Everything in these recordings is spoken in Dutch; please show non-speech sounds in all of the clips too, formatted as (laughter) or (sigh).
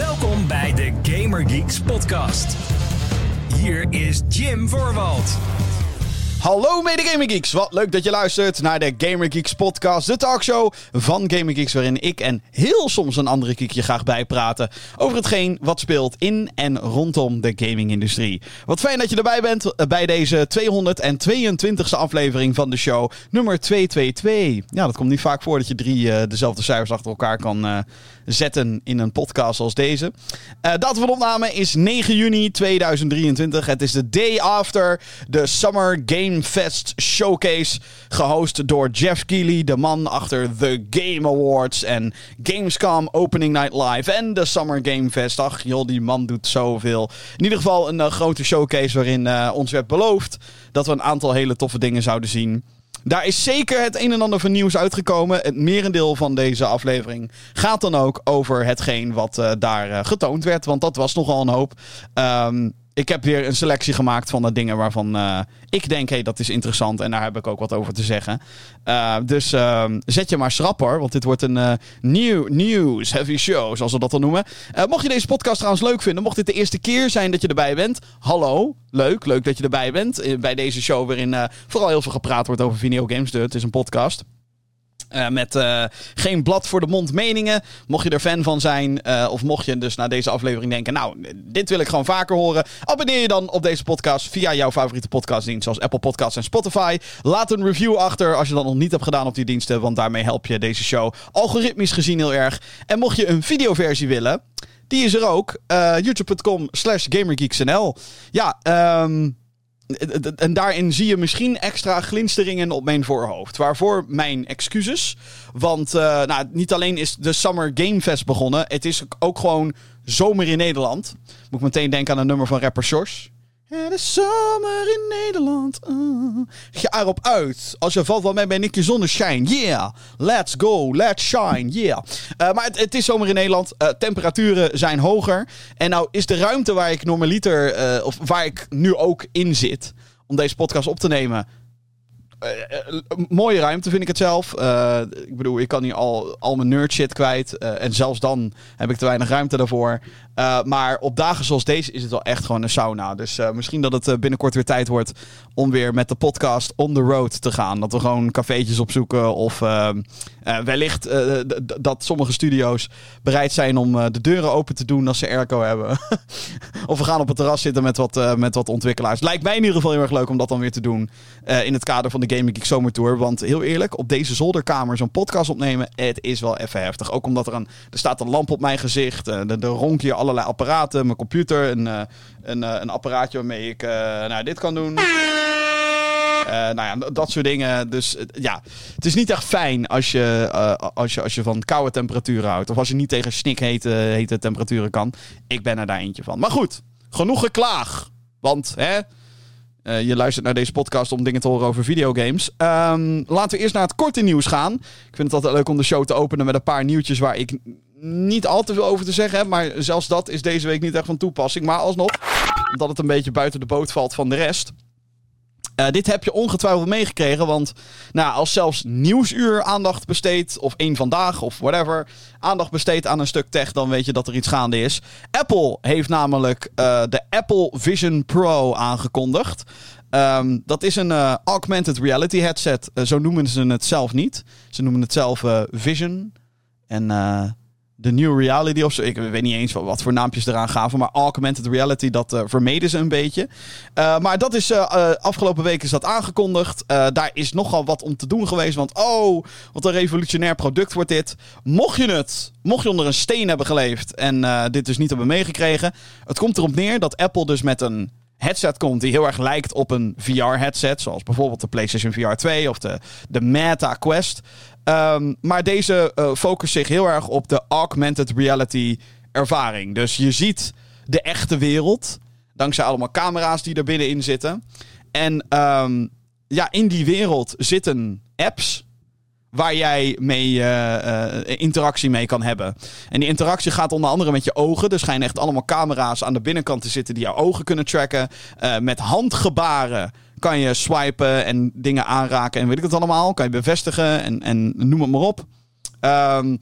Welkom bij de Gamer Geeks podcast. Hier is Jim Voorwald. Hallo mede Gamer Geeks, wat leuk dat je luistert naar de Gamer Geeks podcast, de talkshow van Gamer Geeks, waarin ik en heel soms een andere kiekje graag bijpraten over hetgeen wat speelt in en rondom de gamingindustrie. Wat fijn dat je erbij bent eh, bij deze 222e aflevering van de show, nummer 222. Ja, dat komt niet vaak voor dat je drie uh, dezelfde cijfers achter elkaar kan uh, zetten in een podcast als deze. Uh, datum van opname is 9 juni 2023. Het is de day after de Summer Game Fest Showcase. Gehost door Jeff Keighley, de man achter The Game Awards en Gamescom Opening Night Live en de Summer Game Fest. Ach joh, die man doet zoveel. In ieder geval een uh, grote showcase waarin uh, ons werd beloofd dat we een aantal hele toffe dingen zouden zien. Daar is zeker het een en ander van nieuws uitgekomen. Het merendeel van deze aflevering gaat dan ook over hetgeen wat uh, daar getoond werd. Want dat was nogal een hoop. Um, ik heb weer een selectie gemaakt van de dingen waarvan uh, ik denk, hé, hey, dat is interessant. En daar heb ik ook wat over te zeggen. Uh, dus uh, zet je maar schrapper, want dit wordt een uh, new news heavy show, zoals we dat dan noemen. mocht je deze podcast trouwens leuk vinden, mocht dit de eerste keer zijn dat je erbij bent, hallo, leuk, leuk dat je erbij bent. bij deze show waarin vooral heel veel gepraat wordt over videogames. Het is een podcast. Uh, met uh, geen blad voor de mond meningen. Mocht je er fan van zijn, uh, of mocht je dus na deze aflevering denken: Nou, dit wil ik gewoon vaker horen. Abonneer je dan op deze podcast via jouw favoriete podcastdienst, zoals Apple Podcasts en Spotify. Laat een review achter als je dat nog niet hebt gedaan op die diensten, want daarmee help je deze show algoritmisch gezien heel erg. En mocht je een videoversie willen, die is er ook. YouTube.com slash GamerGeeksNL. Ja, um, en daarin zie je misschien extra glinsteringen op mijn voorhoofd. Waarvoor mijn excuses. Want uh, nou, niet alleen is de Summer Game Fest begonnen. Het is ook gewoon zomer in Nederland. Moet ik meteen denken aan een nummer van rapper Sjors. Het is zomer in Nederland. Uh. Ga erop uit. Als je valt wel mee bij Nicky Zonneschijn. Yeah. Let's go. Let's shine. Yeah. Uh, maar het, het, is zomer in Nederland. Uh, temperaturen zijn hoger. En nou is de ruimte waar ik normaliter... of waar ik nu ook in zit... om deze podcast op te nemen... Uh, mooie ruimte vind ik het zelf. Uh, ik bedoel, ik kan hier al, al mijn nerd shit kwijt. En zelfs dan heb ik te weinig ruimte daarvoor. maar op dagen zoals deze is het wel echt gewoon een sauna. Dus misschien dat het binnenkort weer tijd wordt om weer met de podcast on the road te gaan. Dat we gewoon cafeetjes opzoeken. Of wellicht dat sommige studio's bereid zijn om de deuren open te doen als ze airco hebben. (laughs) of we gaan op het terras zitten met wat, met wat ontwikkelaars. Lijkt mij in ieder geval heel erg leuk om dat dan weer te doen. in het kader van de Gaming Geek Zomer Tour. Want heel eerlijk, op deze zolderkamer zo'n podcast opnemen, het is wel even heftig. Ook omdat er een, er staat een lamp op mijn gezicht. Er, er ronk hier allerlei apparaten, mijn computer, een, uh, een, uh, een apparaatje waarmee ik nou, dit kan doen. Nou ja, dat soort dingen. Dus ja, het is niet echt fijn als je, als je, als je van koude temperaturen houdt. Of als je niet tegen snikhete hete temperaturen kan. Ik ben er daar eentje van. Maar goed, genoeg geklaag. Want hè, uh, je luistert naar deze podcast om dingen te horen over videogames. Um, laten we eerst naar het korte nieuws gaan. Ik vind het altijd leuk om de show te openen met een paar nieuwtjes waar ik niet al te veel over te zeggen heb. Maar zelfs dat is deze week niet echt van toepassing. Maar alsnog, omdat het een beetje buiten de boot valt van de rest. Uh, dit heb je ongetwijfeld meegekregen, want nou, als zelfs Nieuwsuur aandacht besteedt, of één vandaag of whatever, aandacht besteedt aan een stuk tech, dan weet je dat er iets gaande is. Apple heeft namelijk uh, de Apple Vision Pro aangekondigd. Um, dat is een uh, augmented reality headset. zo noemen ze het zelf niet. Ze noemen het zelf Vision. En de New Reality of zo. Ik weet niet eens wat, voor naampjes eraan gaven. Maar Augmented Reality, dat uh, vermeden ze een beetje. Uh, maar dat is uh, afgelopen week is dat aangekondigd. daar is nogal wat om te doen geweest. Want oh, wat een revolutionair product wordt dit. Mocht je het, mocht je onder een steen hebben geleefd en dit dus niet hebben meegekregen. Het komt erop neer dat Apple dus met een headset komt die heel erg lijkt op een VR-headset. Zoals bijvoorbeeld de PlayStation VR 2 of de, de Meta Quest. Um, maar deze uh, focust zich heel erg op de augmented reality ervaring. Dus je ziet de echte wereld. Dankzij allemaal camera's die er binnenin zitten. En um, ja, in die wereld zitten apps waar jij mee uh, uh, interactie mee kan hebben. En die interactie gaat onder andere met je ogen. Er schijnen echt allemaal camera's aan de binnenkant te zitten die jouw ogen kunnen tracken. Met handgebaren kan je swipen en dingen aanraken en weet ik het allemaal. Kan je bevestigen en, en noem het maar op. Um,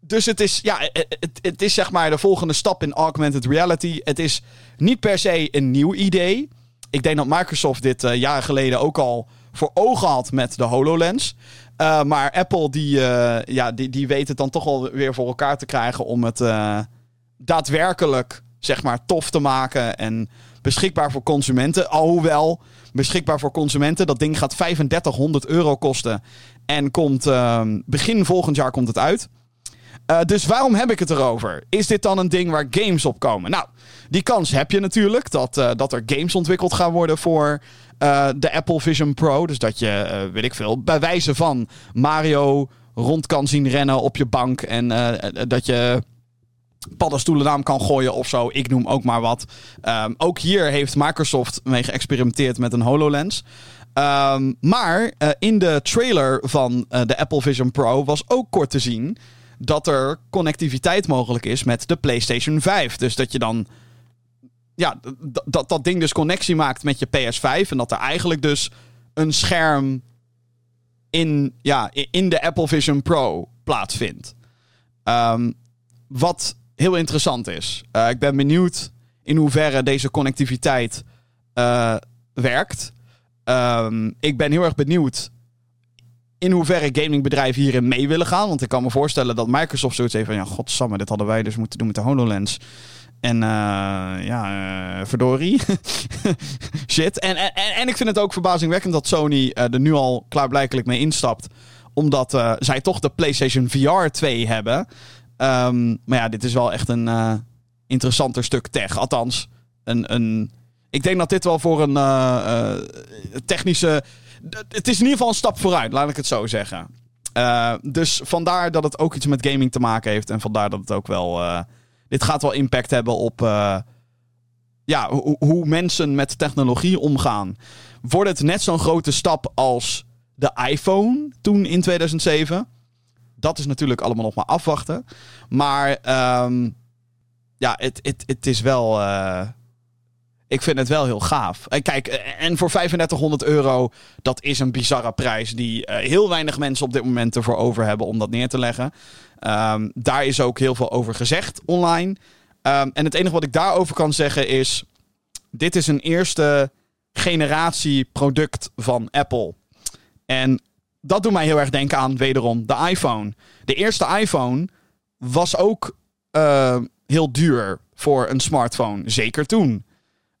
dus het is, ja, het, het is zeg maar de volgende stap in augmented reality. Het is niet per se een nieuw idee. Ik denk dat Microsoft dit uh, jaren geleden ook al voor ogen had met de HoloLens. Maar Apple die, ja, die, die weet het dan toch wel weer voor elkaar te krijgen om het daadwerkelijk zeg maar tof te maken en beschikbaar voor consumenten. Alhoewel beschikbaar voor consumenten, dat ding gaat 3500 euro kosten en komt ehm, begin volgend jaar komt het uit. Uh, dus waarom heb ik het erover? Is dit dan een ding waar games op komen? Nou, die kans heb je natuurlijk dat, uh, dat er games ontwikkeld gaan worden voor uh, de Apple Vision Pro. Dus dat je, weet ik veel, bij wijze van Mario rond kan zien rennen op je bank. En dat je paddenstoelen naam kan gooien of zo. Ik noem ook maar wat. Um, ook hier heeft Microsoft mee geëxperimenteerd met een HoloLens. Um, maar in de trailer van de Apple Vision Pro was ook kort te zien dat er connectiviteit mogelijk is met de PlayStation 5. Dus dat je dan. Ja, dat dat ding dus connectie maakt met je PS5. En dat er eigenlijk dus een scherm in, ja, in de Apple Vision Pro plaatsvindt. Um, wat heel interessant is. Uh, ik ben benieuwd in hoeverre deze connectiviteit uh, werkt. Um, ik ben heel erg benieuwd in hoeverre gamingbedrijven hierin mee willen gaan. Want ik kan me voorstellen dat Microsoft zoiets heeft van... Ja, godsamme, dit hadden wij dus moeten doen met de HoloLens. En uh, ja, verdorie. (laughs) Shit. En, en, en ik vind het ook verbazingwekkend dat Sony er nu al klaarblijkelijk mee instapt. Omdat zij toch de PlayStation VR 2 hebben. Um, maar ja, dit is wel echt een interessanter stuk tech. Althans, een, een, ik denk dat dit wel voor een technische het is in ieder geval een stap vooruit, laat ik het zo zeggen. Uh, dus vandaar dat het ook iets met gaming te maken heeft. En vandaar dat het ook wel. Uh, dit gaat wel impact hebben op. Uh, ja, hoe mensen met technologie omgaan. Wordt het net zo'n grote stap als de iPhone toen in 2007? Dat is natuurlijk allemaal nog maar afwachten. Maar um, ja, het, het, het is wel ik vind het wel heel gaaf. En kijk, en voor 3500 euro, dat is een bizarre prijs die heel weinig mensen op dit moment ervoor over hebben om dat neer te leggen. Um, daar is ook heel veel over gezegd online. Um, en het enige wat ik daarover kan zeggen is: dit is een eerste generatie product van Apple. En dat doet mij heel erg denken aan wederom de iPhone. De eerste iPhone was ook uh, heel duur voor een smartphone. Zeker toen.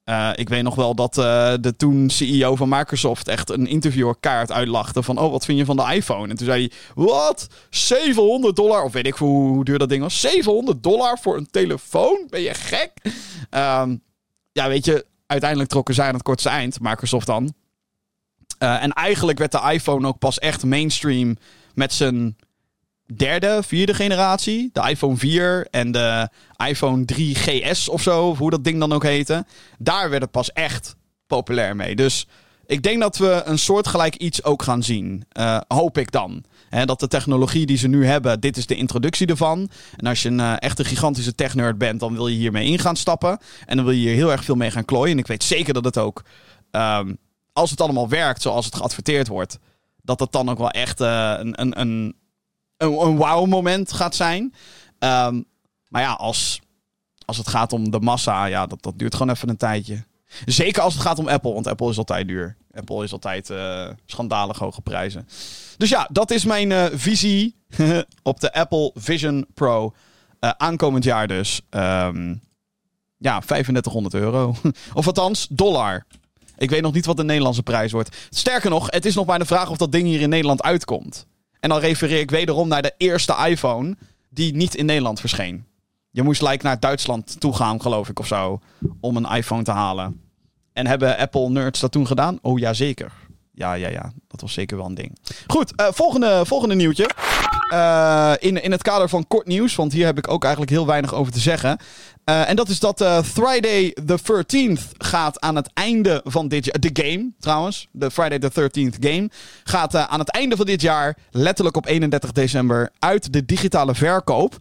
Uh, ik weet nog wel dat uh, de toen CEO van Microsoft echt een interviewer kaart uitlachte van... Oh, wat vind je van de iPhone? En toen zei hij, wat? 700 dollar? Of weet ik hoe, duur dat ding was. 700 dollar voor een telefoon? Ben je gek? Um, ja, weet je, uiteindelijk trokken zij aan het kortste eind. Microsoft dan. Uh, en eigenlijk werd de iPhone ook pas echt mainstream met zijn derde, vierde generatie. De iPhone 4 en de iPhone 3GS of zo, of hoe dat ding dan ook heette. Daar werd het pas echt populair mee. Dus ik denk dat we een soortgelijk iets ook gaan zien. Uh, hoop ik dan. dat de technologie die ze nu hebben, dit is de introductie ervan. En als je een uh, echte gigantische tech-nerd bent, dan wil je hiermee in gaan stappen. En dan wil je hier heel erg veel mee gaan klooien. En ik weet zeker dat het ook, um, als het allemaal werkt zoals het geadverteerd wordt, dat het dan ook wel echt uh, een, een, een een, wow-moment gaat zijn. Um, maar ja, als, als het gaat om de massa, ja, dat, dat duurt gewoon even een tijdje. Zeker als het gaat om Apple, want Apple is altijd duur. Apple is altijd uh, schandalig hoge prijzen. Dus ja, dat is mijn uh, visie (laughs) op de Apple Vision Pro. Aankomend jaar dus. Um, ja, 3500 euro. (laughs) of althans, dollar. Ik weet nog niet wat de Nederlandse prijs wordt. Sterker nog, het is nog maar de vraag of dat ding hier in Nederland uitkomt. En dan refereer ik wederom naar de eerste iPhone die niet in Nederland verscheen. Je moest like naar Duitsland toe gaan, geloof ik, of zo, om een iPhone te halen. En hebben Apple nerds dat toen gedaan? Oh ja, zeker. Ja, ja, ja. Dat was zeker wel een ding. Goed, uh, volgende, volgende nieuwtje. Uh, in, in het kader van kort nieuws, want hier heb ik ook eigenlijk heel weinig over te zeggen. Uh, en dat is dat uh, Friday the 13th gaat aan het einde van dit jaar. De game trouwens. De Friday the 13th game. Gaat uh, aan het einde van dit jaar, letterlijk op 31 december, uit de digitale verkoop.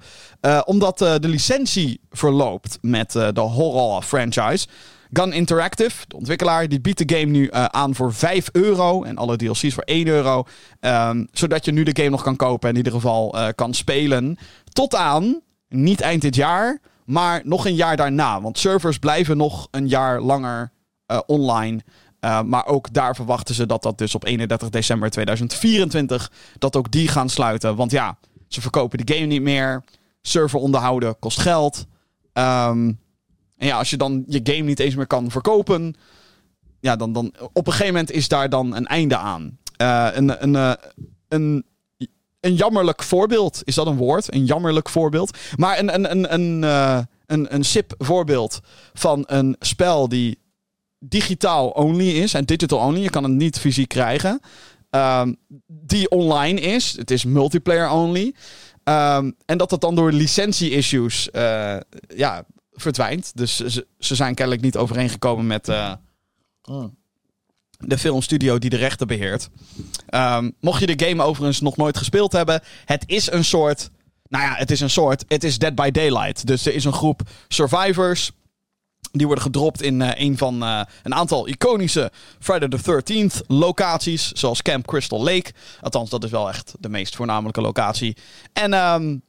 omdat de licentie verloopt met de horror franchise. Gun Interactive, de ontwikkelaar, die biedt de game nu aan voor 5 euro. En alle DLC's voor 1 euro. Um, zodat je nu de game nog kan kopen en in ieder geval kan spelen. Tot aan, niet eind dit jaar, maar nog een jaar daarna. Want servers blijven nog een jaar langer uh, online. Uh, maar ook daar verwachten ze dat dat dus op 31 december 2024... dat ook die gaan sluiten. Want ja, ze verkopen de game niet meer. Server onderhouden kost geld. Um, en ja, als je dan je game niet eens meer kan verkopen... Ja, dan, dan op een gegeven moment is daar dan een einde aan. Uh, een, een, een een jammerlijk voorbeeld. Is dat een woord? Een jammerlijk voorbeeld. Maar een, een, een, een, uh, een, een SIP voorbeeld van een spel die digitaal only is. En digital only. Je kan het niet fysiek krijgen. Um, die online is. Het is multiplayer only. Um, en dat dat dan door licentie-issues uh, ja, verdwijnt. Dus ze, ze zijn kennelijk niet overeengekomen met... Uh, de filmstudio die de rechten beheert. Um, mocht je de game overigens nog nooit gespeeld hebben, het is een soort. Nou ja, het is een soort. Het is Dead by Daylight. Dus er is een groep survivors. Die worden gedropt in uh, een van uh, een aantal iconische Friday the 13th locaties. Zoals Camp Crystal Lake. Althans, dat is wel echt de meest voornamelijke locatie. En um,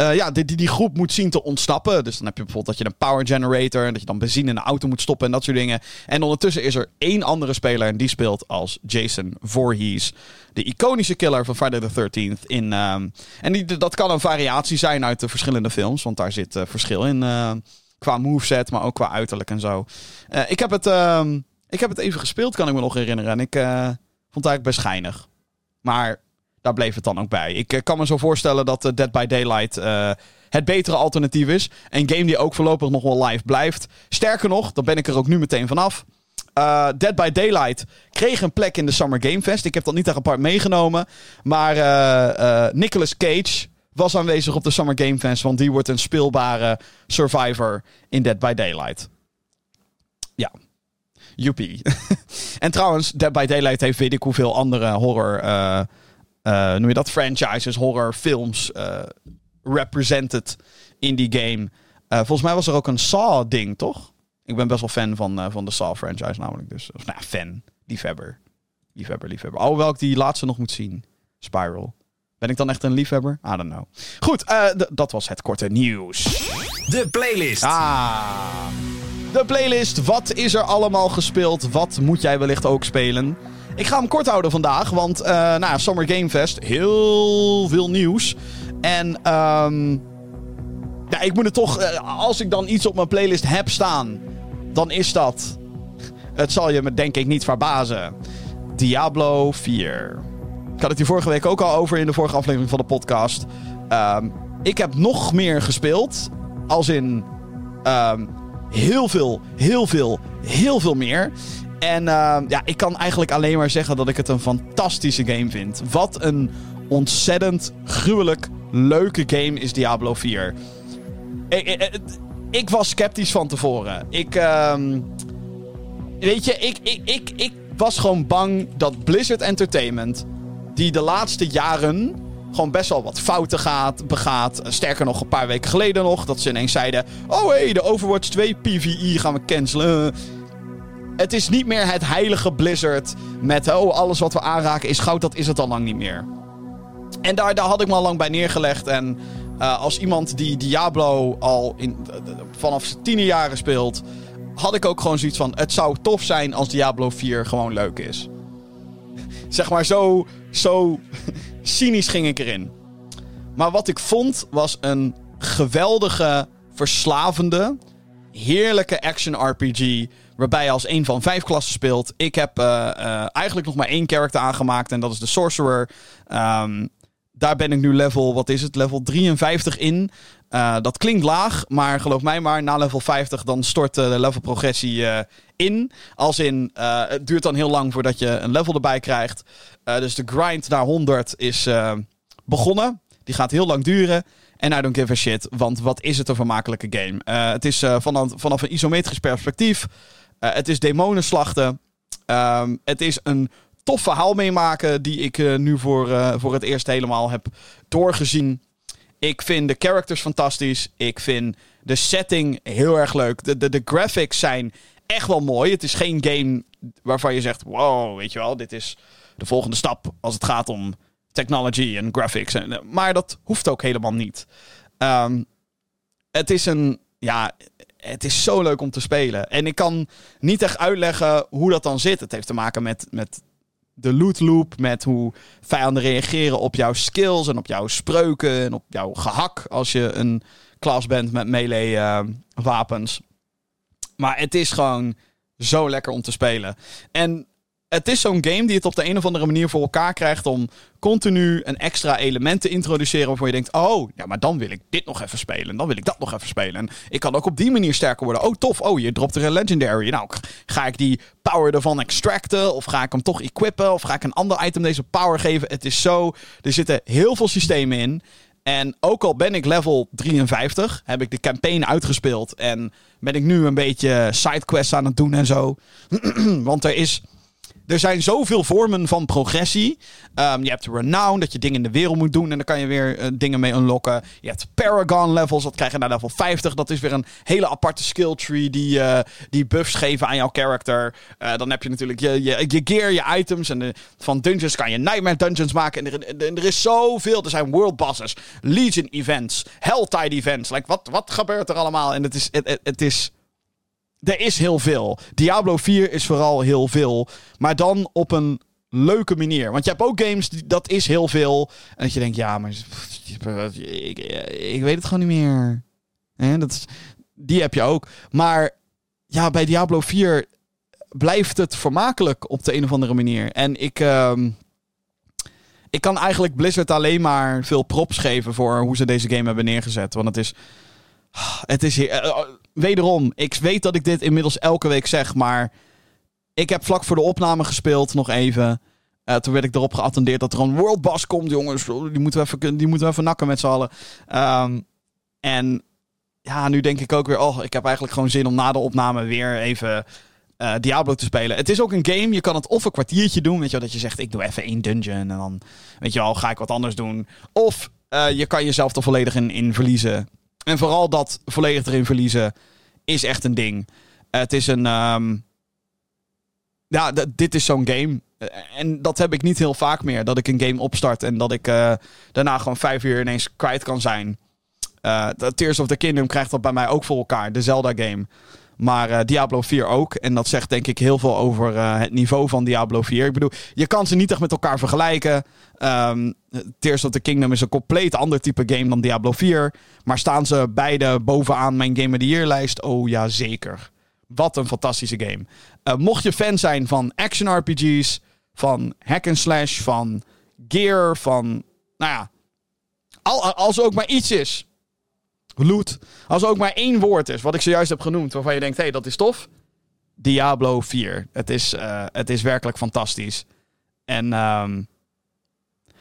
uh, ja, die, die, groep moet zien te ontsnappen. Dus dan heb je bijvoorbeeld dat je een power generator. En dat je dan benzine in een auto moet stoppen en dat soort dingen. En ondertussen is er één andere speler. En die speelt als Jason Voorhees. De iconische killer van Friday the 13th. In, um, en die, dat kan een variatie zijn uit de verschillende films. Want daar zit uh, verschil in. Uh, qua moveset, maar ook qua uiterlijk en zo. ik, heb het, ehm, ik heb het even gespeeld, kan ik me nog herinneren. En ik vond het eigenlijk best geinig. Maar daar bleef het dan ook bij. Ik eh, kan me zo voorstellen dat uh, Dead by Daylight uh, het betere alternatief is. Een game die ook voorlopig nog wel live blijft. Sterker nog, dan ben ik er ook nu meteen vanaf. Uh, Dead by Daylight kreeg een plek in de Summer Game Fest. Ik heb dat niet apart meegenomen. Maar Nicolas Cage was aanwezig op de Summer Game Fest. Want die wordt een speelbare survivor in Dead by Daylight. Ja. Joepie. (laughs) en trouwens, Dead by Daylight heeft weet ik hoeveel andere horror uh, noem je dat, franchises, horrorfilms uh, represented in die game. Uh, volgens mij was er ook een Saw-ding, toch? Ik ben best wel fan van, van de Saw-franchise namelijk. Dus, of nou fan, liefhebber. Liefhebber, liefhebber. Alhoewel ik die laatste nog moet zien. Spiral. Ben ik dan echt een liefhebber? I don't know. Goed, dat was het korte nieuws. De playlist. Ah. De playlist. Wat is er allemaal gespeeld? Wat moet jij wellicht ook spelen? Ik ga hem kort houden vandaag, want uh, nou, Summer Game Fest, heel veel nieuws. En um, ja, ik moet het toch, uh, als ik dan iets op mijn playlist heb staan, dan is dat, het zal je me denk ik niet verbazen, Diablo 4. Ik had het hier vorige week ook al over in de vorige aflevering van de podcast. Um, ik heb nog meer gespeeld, als in um, heel veel, heel veel, heel veel meer. En uh, ja, ik kan eigenlijk alleen maar zeggen dat ik het een fantastische game vind. Wat een ontzettend gruwelijk leuke game is Diablo 4. Ik, ik, ik was sceptisch van tevoren. Ik, uh, weet je, ik, ik, ik, ik was gewoon bang dat Blizzard Entertainment, die de laatste jaren gewoon best wel wat fouten gaat, begaat. Sterker nog, een paar weken geleden nog, dat ze ineens zeiden: Oh hé, hey, de Overwatch 2 PvE gaan we cancelen. Het is niet meer het heilige Blizzard met oh, alles wat we aanraken is goud. Dat is het al lang niet meer. En daar, daar had ik me al lang bij neergelegd. En uh, als iemand die Diablo al in, uh, vanaf zijn tiende jaren speelt, had ik ook gewoon zoiets van: het zou tof zijn als Diablo 4 gewoon leuk is. (laughs) zeg maar zo, zo (laughs) cynisch ging ik erin. Maar wat ik vond was een geweldige, verslavende, heerlijke action RPG Waarbij je als een van vijf klassen speelt. Ik heb uh, uh, eigenlijk nog maar één character aangemaakt. En dat is de Sorcerer. Um, daar ben ik nu level, wat is het? Level 53 in. Uh, dat klinkt laag, maar geloof mij maar, na level 50 dan stort de level progressie in. Als in, het duurt dan heel lang voordat je een level erbij krijgt. dus de grind naar 100 is begonnen. Die gaat heel lang duren. En I don't give a shit, want wat is het een vermakelijke game. het is vanaf, vanaf een isometrisch perspectief. Uh, het is demonen slachten. Um, het is een tof verhaal meemaken die ik uh, nu voor, uh, voor het eerst helemaal heb doorgezien. Ik vind de characters fantastisch. Ik vind de setting heel erg leuk. De, de, de graphics zijn echt wel mooi. Het is geen game waarvan je zegt: wow, weet je wel, dit is de volgende stap als het gaat om technology en graphics. Maar dat hoeft ook helemaal niet. Ehm, het is een. Ja, het is zo leuk om te spelen. En ik kan niet echt uitleggen hoe dat dan zit. Het heeft te maken met, met de loot loop, met hoe vijanden reageren op jouw skills en op jouw spreuken en op jouw gehak als je een klas bent met melee uh, wapens. Maar het is gewoon zo lekker om te spelen. En het is zo'n game die het op de een of andere manier voor elkaar krijgt om continu een extra element te introduceren waarvan je denkt, oh, ja, maar dan wil ik dit nog even spelen. En dan wil ik dat nog even spelen. En ik kan ook op die manier sterker worden. Oh, tof. Oh, je dropt er een legendary. Nou, ga ik die power ervan extracten? Of ga ik hem toch equippen? Of ga ik een ander item deze power geven? Het is zo, er zitten heel veel systemen in. En ook al ben ik level 53, heb ik de campaign uitgespeeld. En ben ik nu een beetje sidequests aan het doen en zo. (clears throat) Want er is er zijn zoveel vormen van progressie. Um, je hebt Renown, dat je dingen in de wereld moet doen. En dan kan je weer uh, dingen mee unlocken. Je hebt Paragon levels, dat krijg je naar level 50. Dat is weer een hele aparte skill tree die, uh, die buffs geven aan jouw character. Uh, dan heb je natuurlijk je, je, je gear, je items. En van dungeons kan je Nightmare Dungeons maken. En er, er, is zoveel. Er zijn world bosses, Legion events, Helltide events. Like, wat, wat gebeurt er allemaal? En het is... Het is er is heel veel. Diablo 4 is vooral heel veel. Maar dan op een leuke manier. Want je hebt ook games, die, dat is heel veel. En dat je denkt, ja, maar ik, ik weet het gewoon niet meer. He, dat is, die heb je ook. Maar ja, bij Diablo 4 blijft het vermakelijk op de een of andere manier. En ik... Um, ik kan eigenlijk Blizzard alleen maar veel props geven voor hoe ze deze game hebben neergezet. Want het is. Het is wederom, ik weet dat ik dit inmiddels elke week zeg, maar ik heb vlak voor de opname gespeeld nog even. Uh, toen werd ik erop geattendeerd dat er een World Boss komt, jongens. Die moeten we even, die moeten we even nakken met z'n allen. Um, en ja, nu denk ik ook weer, oh, ik heb eigenlijk gewoon zin om na de opname weer even uh, Diablo te spelen. Het is ook een game, je kan het of een kwartiertje doen, weet je wel, dat je zegt, ik doe even één dungeon en dan, weet je wel, ga ik wat anders doen. Of uh, je kan jezelf er volledig in, in verliezen. En vooral dat volledig erin verliezen is echt een ding. het is een. Um, ja, dit is zo'n game. En dat heb ik niet heel vaak meer. Dat ik een game opstart en dat ik uh, daarna gewoon vijf uur ineens kwijt kan zijn. Uh, Tears of the Kingdom krijgt dat bij mij ook voor elkaar. De Zelda-game. Maar uh, Diablo 4 ook. En dat zegt denk ik heel veel over uh, het niveau van Diablo 4. Ik bedoel, je kan ze niet echt met elkaar vergelijken. Um, Tears of the Kingdom is een compleet ander type game dan Diablo 4. Maar staan ze beide bovenaan mijn Game of the Year lijst? Oh ja, zeker. Wat een fantastische game. Uh, mocht je fan zijn van action RPG's, van hack and slash, van gear, van... Nou ja, al, als er ook maar iets is loot. Als ook maar één woord is, wat ik zojuist heb genoemd, waarvan je denkt, hé, hey, dat is tof. Diablo 4. Het is, uh, het is werkelijk fantastisch. En um,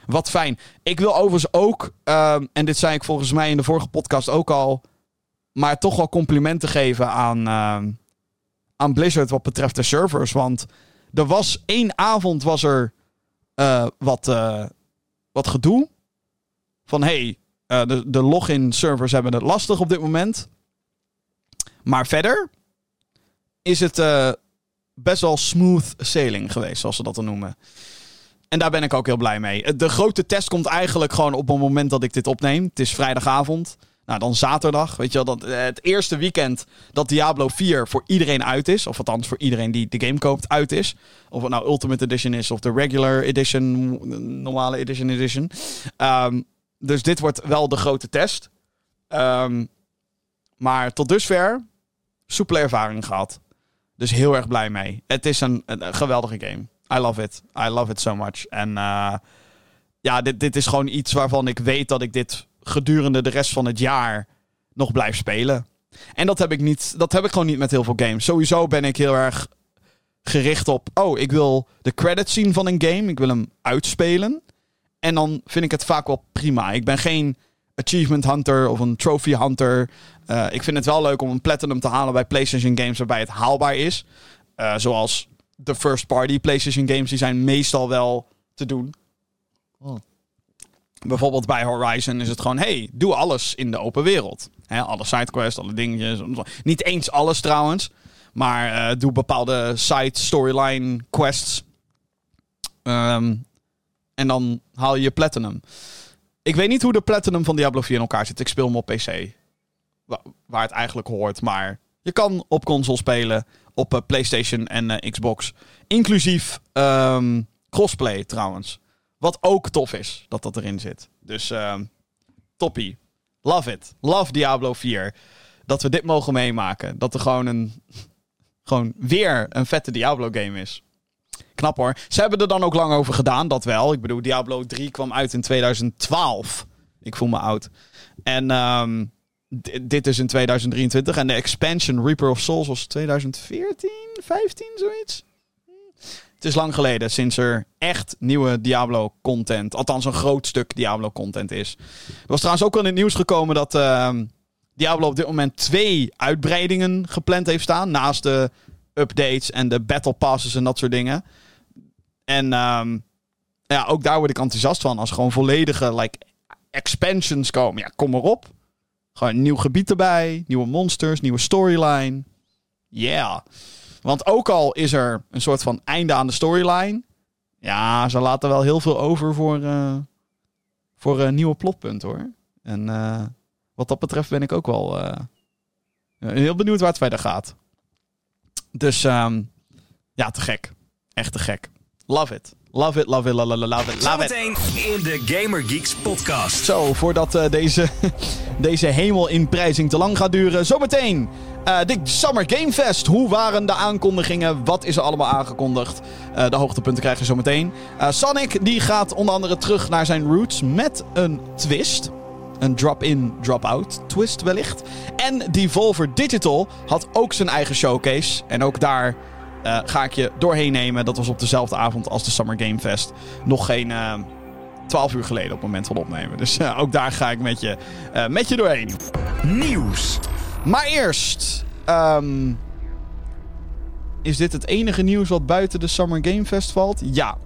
wat fijn. Ik wil overigens ook, um, en dit zei ik volgens mij in de vorige podcast ook al, maar toch wel complimenten geven aan, uh, aan Blizzard wat betreft de servers. Want er was één avond was er uh, wat, uh, wat gedoe. Van hey, uh, de, de login servers hebben het lastig op dit moment. Maar verder is het uh, best wel smooth sailing geweest, zoals ze dat dan noemen. En daar ben ik ook heel blij mee. De grote test komt eigenlijk gewoon op het moment dat ik dit opneem. Het is vrijdagavond. Nou, dan zaterdag. Weet je wel, dat, eh, het eerste weekend dat Diablo 4 voor iedereen uit is. Of althans voor iedereen die de game koopt uit is. Of het nou Ultimate Edition is of de Regular Edition, normale Edition Edition. Um, dus dit wordt wel de grote test. Um, maar tot dusver soepele ervaring gehad. Dus heel erg blij mee. Het is een, geweldige game. I love it. I love it so much. En uh, ja, dit, dit is gewoon iets waarvan ik weet dat ik dit gedurende de rest van het jaar nog blijf spelen. En dat heb ik niet. Dat heb ik gewoon niet met heel veel games. Sowieso ben ik heel erg gericht op. Oh, ik wil de credits zien van een game. Ik wil hem uitspelen. En dan vind ik het vaak wel prima. Ik ben geen achievement hunter of een trophy hunter. Uh, ik vind het wel leuk om een platinum te halen bij PlayStation games waarbij het haalbaar is. Uh, zoals de first party PlayStation games, die zijn meestal wel te doen. Oh. Bijvoorbeeld bij Horizon is het gewoon, hey, doe alles in de open wereld. He, alle sidequests, alle dingetjes. Niet eens alles trouwens. Maar uh, doe bepaalde side storyline quests. Um, En dan haal je Platinum. Ik weet niet hoe de Platinum van Diablo 4 in elkaar zit. Ik speel hem op PC. Waar het eigenlijk hoort. Maar je kan op console spelen. Op uh, PlayStation en uh, Xbox. Inclusief um, crossplay trouwens. Wat ook tof is dat dat erin zit. Dus um, toppie. Love it. Love Diablo 4. Dat we dit mogen meemaken. Dat er gewoon een. (laughs) Gewoon weer een vette Diablo game is. Knap hoor. Ze hebben er dan ook lang over gedaan, dat wel. Ik bedoel, Diablo 3 kwam uit in 2012. Ik voel me oud. En um, dit is in 2023. En de expansion Reaper of Souls was 2014, 15, zoiets. Het is lang geleden sinds er echt nieuwe Diablo-content, althans een groot stuk Diablo-content is. Er was trouwens ook wel in het nieuws gekomen dat uh, Diablo op dit moment twee uitbreidingen gepland heeft staan. Naast de updates en de battle passes en dat soort dingen. En um, ja, ook daar word ik enthousiast van. Als gewoon volledige like, expansions komen. Ja, kom erop. Gewoon een nieuw gebied erbij. Nieuwe monsters, nieuwe storyline. Yeah. Want ook al is er een soort van einde aan de storyline. Ja, ze laten wel heel veel over voor, uh, voor een nieuwe plotpunt hoor. En uh, wat dat betreft ben ik ook wel heel benieuwd waar het verder gaat. Dus um, ja, te gek. Echt te gek. Love it. Love it, love it, love it, love it. Zometeen in de Gamer Geeks podcast. Zo, voordat uh, deze, (laughs) deze hemel in prijzing te lang gaat duren. Zometeen uh, de Summer Game Fest. Hoe waren de aankondigingen? Wat is er allemaal aangekondigd? Uh, de hoogtepunten krijg je zometeen. Sonic die gaat onder andere terug naar zijn roots met een twist. Een drop-in, drop-out twist wellicht. En Devolver Digital had ook zijn eigen showcase. En ook daar uh, ga ik je doorheen nemen. Dat was op dezelfde avond als de Summer Game Fest. Nog geen uh, 12 uur geleden op het moment van opnemen. Dus uh, ook daar ga ik met je, uh, met je doorheen. Nieuws. Maar eerst. Um, is dit het enige nieuws wat buiten de Summer Game Fest valt? Ja.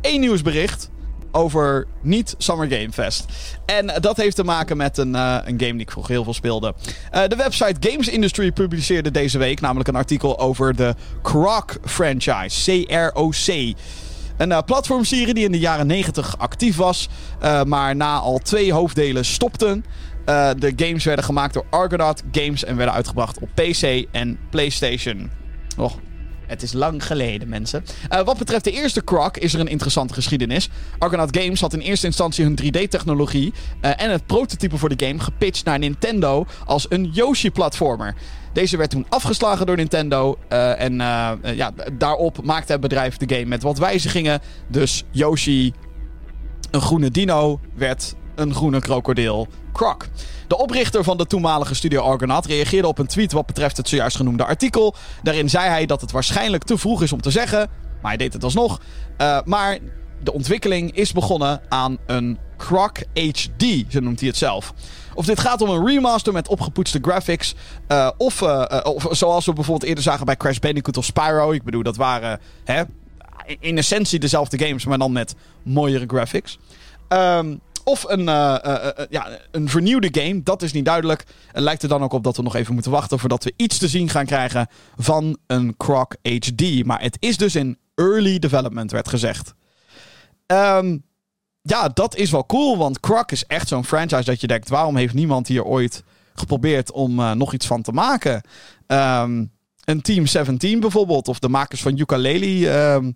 Eén nieuwsbericht over niet Summer Game Fest. En dat heeft te maken met een, uh, een game die ik vroeger heel veel speelde. Uh, de website Games Industry publiceerde deze week namelijk een artikel over de Croc franchise. C-R-O-C. Een uh, platformserie die in de jaren 90 actief was, maar na al twee hoofddelen stopten. de games werden gemaakt door Argonaut Games en werden uitgebracht op PC en PlayStation. Oh, het is lang geleden, mensen. Uh, wat betreft de eerste Croc is er een interessante geschiedenis. Argonaut Games had in eerste instantie hun 3D-technologie uh, en het prototype voor de game gepitcht naar Nintendo als een Yoshi-platformer. Deze werd toen afgeslagen door Nintendo. Uh, en ja, daarop maakte het bedrijf de game met wat wijzigingen. Dus Yoshi, een groene dino, werd een groene krokodil Croc. De oprichter van de toenmalige studio Argonaut reageerde op een tweet wat betreft het zojuist genoemde artikel. Daarin zei hij dat het waarschijnlijk te vroeg is om te zeggen, maar hij deed het alsnog. Uh, maar de ontwikkeling is begonnen aan een Croc HD, zo noemt hij het zelf. Of dit gaat om een remaster met opgepoetste graphics. Uh, of, uh, of zoals we bijvoorbeeld eerder zagen bij Crash Bandicoot of Spyro. Ik bedoel, dat waren hè, in essentie dezelfde games, maar dan met mooiere graphics. Um, of een, uh, uh, uh, ja, een vernieuwde game. Dat is niet duidelijk. Het lijkt er dan ook op dat we nog even moeten wachten voordat we iets te zien gaan krijgen van een Croc HD. Maar het is dus in early development, werd gezegd. Um, ja, dat is wel cool, want Croc is echt zo'n franchise dat je denkt: waarom heeft niemand hier ooit geprobeerd om nog iets van te maken? Um, een Team 17 bijvoorbeeld, of de makers van Ukulele, um,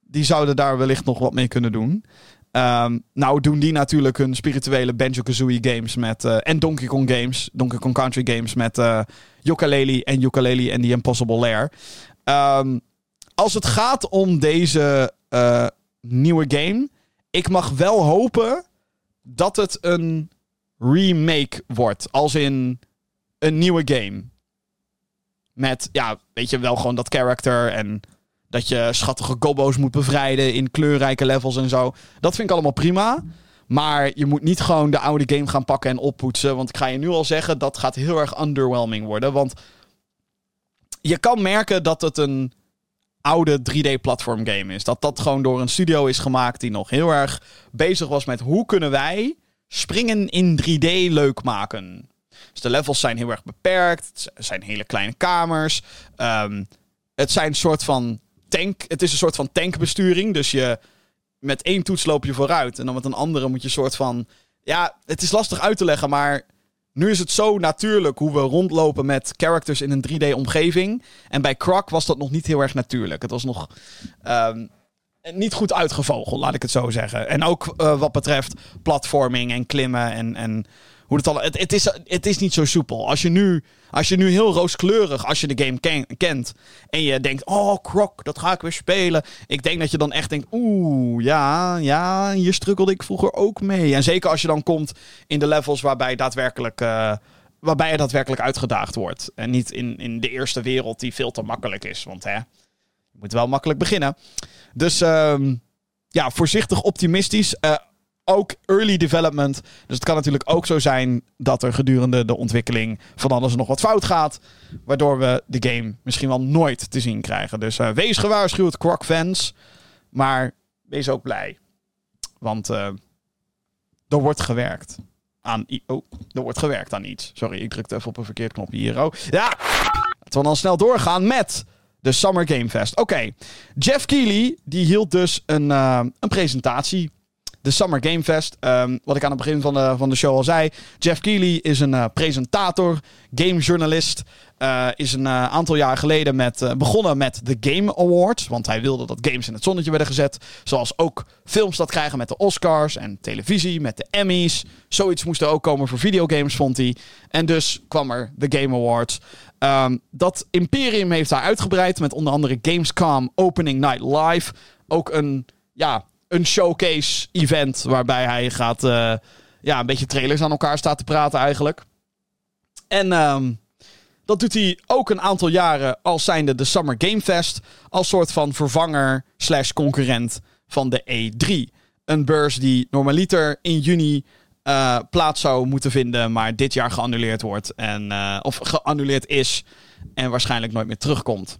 die zouden daar wellicht nog wat mee kunnen doen. Um, nou doen die natuurlijk hun spirituele Banjo-Kazooie games met... Uh, en Donkey Kong games, Donkey Kong Country games met uh, Yooka-Laylee en Yooka-Laylee en The Impossible Lair. Um, als het gaat om deze uh, nieuwe game... Ik mag wel hopen dat het een remake wordt. Als in een nieuwe game. Met, ja, weet je, wel gewoon dat character en dat je schattige gobbo's moet bevrijden in kleurrijke levels en zo. Dat vind ik allemaal prima. Maar je moet niet gewoon de oude game gaan pakken en oppoetsen. Want ik ga je nu al zeggen, dat gaat heel erg underwhelming worden. Want je kan merken dat het een oude 3D-platform game is. Dat dat gewoon door een studio is gemaakt die nog heel erg bezig was met hoe kunnen wij springen in 3D leuk maken. Dus de levels zijn heel erg beperkt. Het zijn hele kleine kamers. Um, het zijn een soort van tank. Het is een soort van tankbesturing. Dus je, met één toets loop je vooruit. En dan met een andere moet je soort van. Ja, het is lastig uit te leggen, maar. Nu is het zo natuurlijk hoe we rondlopen met characters in een 3D-omgeving. En bij Croc was dat nog niet heel erg natuurlijk. Het was nog ehm, niet goed uitgevogeld, laat ik het zo zeggen. En ook uh, wat betreft platforming en klimmen en, en hoe het al. Het, is, het is niet zo soepel. Als je nu, als je nu heel rooskleurig, als je de game ken, kent. en je denkt: oh, Croc, dat ga ik weer spelen. Ik denk dat je dan echt denkt: oeh, ja, ja, hier struggelde ik vroeger ook mee. En zeker als je dan komt in de levels waarbij daadwerkelijk. Uh, waarbij je daadwerkelijk uitgedaagd wordt. En niet in, in de eerste wereld die veel te makkelijk is. Want hè, je moet wel makkelijk beginnen. Dus um, ja, voorzichtig optimistisch. Uh, ook early development. Dus het kan natuurlijk ook zo zijn dat er gedurende de ontwikkeling van alles nog wat fout gaat. Waardoor we de game misschien wel nooit te zien krijgen. Dus uh, wees gewaarschuwd, Croc fans. Maar wees ook blij. Want uh, er wordt gewerkt. Aan oh, er wordt gewerkt aan iets. Sorry, ik drukte even op een verkeerd knopje hier. Oh. Ja! Laten we dan snel doorgaan met de Summer Game Fest. Oké, Jeff Keighley die hield dus een, uh, een presentatie de Summer Game Fest. Um, wat ik aan het begin van de, van de show al zei. Jeff Keighley is een uh, presentator, gamejournalist. Uh, is een uh, aantal jaar geleden met, begonnen met de Game Awards. Want hij wilde dat games in het zonnetje werden gezet. Zoals ook films dat krijgen met de Oscars. En televisie met de Emmys. Zoiets moest er ook komen voor videogames, vond hij. En dus kwam er de Game Awards. Um, dat imperium heeft hij uitgebreid. Met onder andere Gamescom Opening Night Live. Ook een ja, een showcase event waarbij hij gaat uh, ja, een beetje trailers aan elkaar staat te praten eigenlijk. En um, dat doet hij ook een aantal jaren als zijnde de Summer Game Fest. Als soort van vervanger slash concurrent van de E3. Een beurs die normaliter in juni uh, plaats zou moeten vinden, maar dit jaar geannuleerd wordt. En, uh, of geannuleerd is en waarschijnlijk nooit meer terugkomt.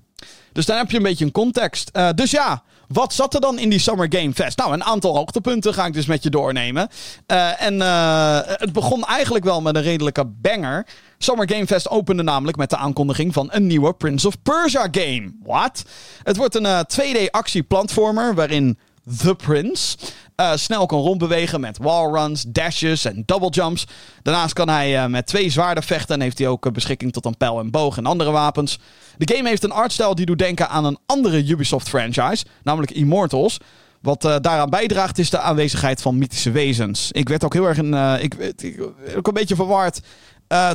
Dus daar heb je een beetje een context. Dus ja, wat zat er dan in die Summer Game Fest? Nou, een aantal hoogtepunten ga ik dus met je doornemen. Uh, en uh, het begon eigenlijk wel met een redelijke banger. Summer Game Fest opende namelijk met de aankondiging van een nieuwe Prince of Persia game. What? Het wordt een 2D actie-platformer waarin The Prince uh, snel kan rondbewegen met wallruns, dashes en double jumps. Daarnaast kan hij uh, met twee zwaarden vechten en heeft hij ook beschikking tot een pijl en boog en andere wapens. De game heeft een artstijl die doet denken aan een andere Ubisoft franchise, namelijk Immortals. Wat daaraan bijdraagt is de aanwezigheid van mythische wezens. Ik werd ook heel erg een, ik, ik, ook een beetje verward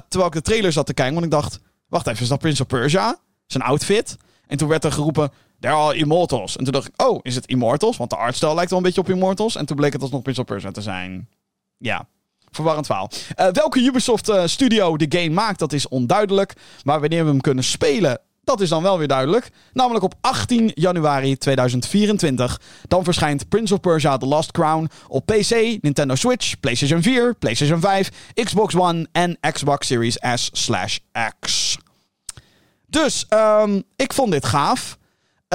terwijl ik de trailer zat te kijken, want ik dacht, wacht even, is dat Prince of Persia? Zijn outfit? En toen werd er geroepen, There are Immortals. En toen dacht ik, oh, is het Immortals? Want de artstyle lijkt wel een beetje op Immortals. En toen bleek het alsnog Prince of Persia te zijn. Ja, verwarrend verhaal. Uh, welke Ubisoft uh, studio de game maakt, dat is onduidelijk. Maar wanneer we hem kunnen spelen, dat is dan wel weer duidelijk. Namelijk op 18 januari 2024. Dan verschijnt Prince of Persia The Lost Crown op PC, Nintendo Switch, PlayStation 4, PlayStation 5, Xbox One en Xbox Series S/X. Dus um, ik vond dit gaaf.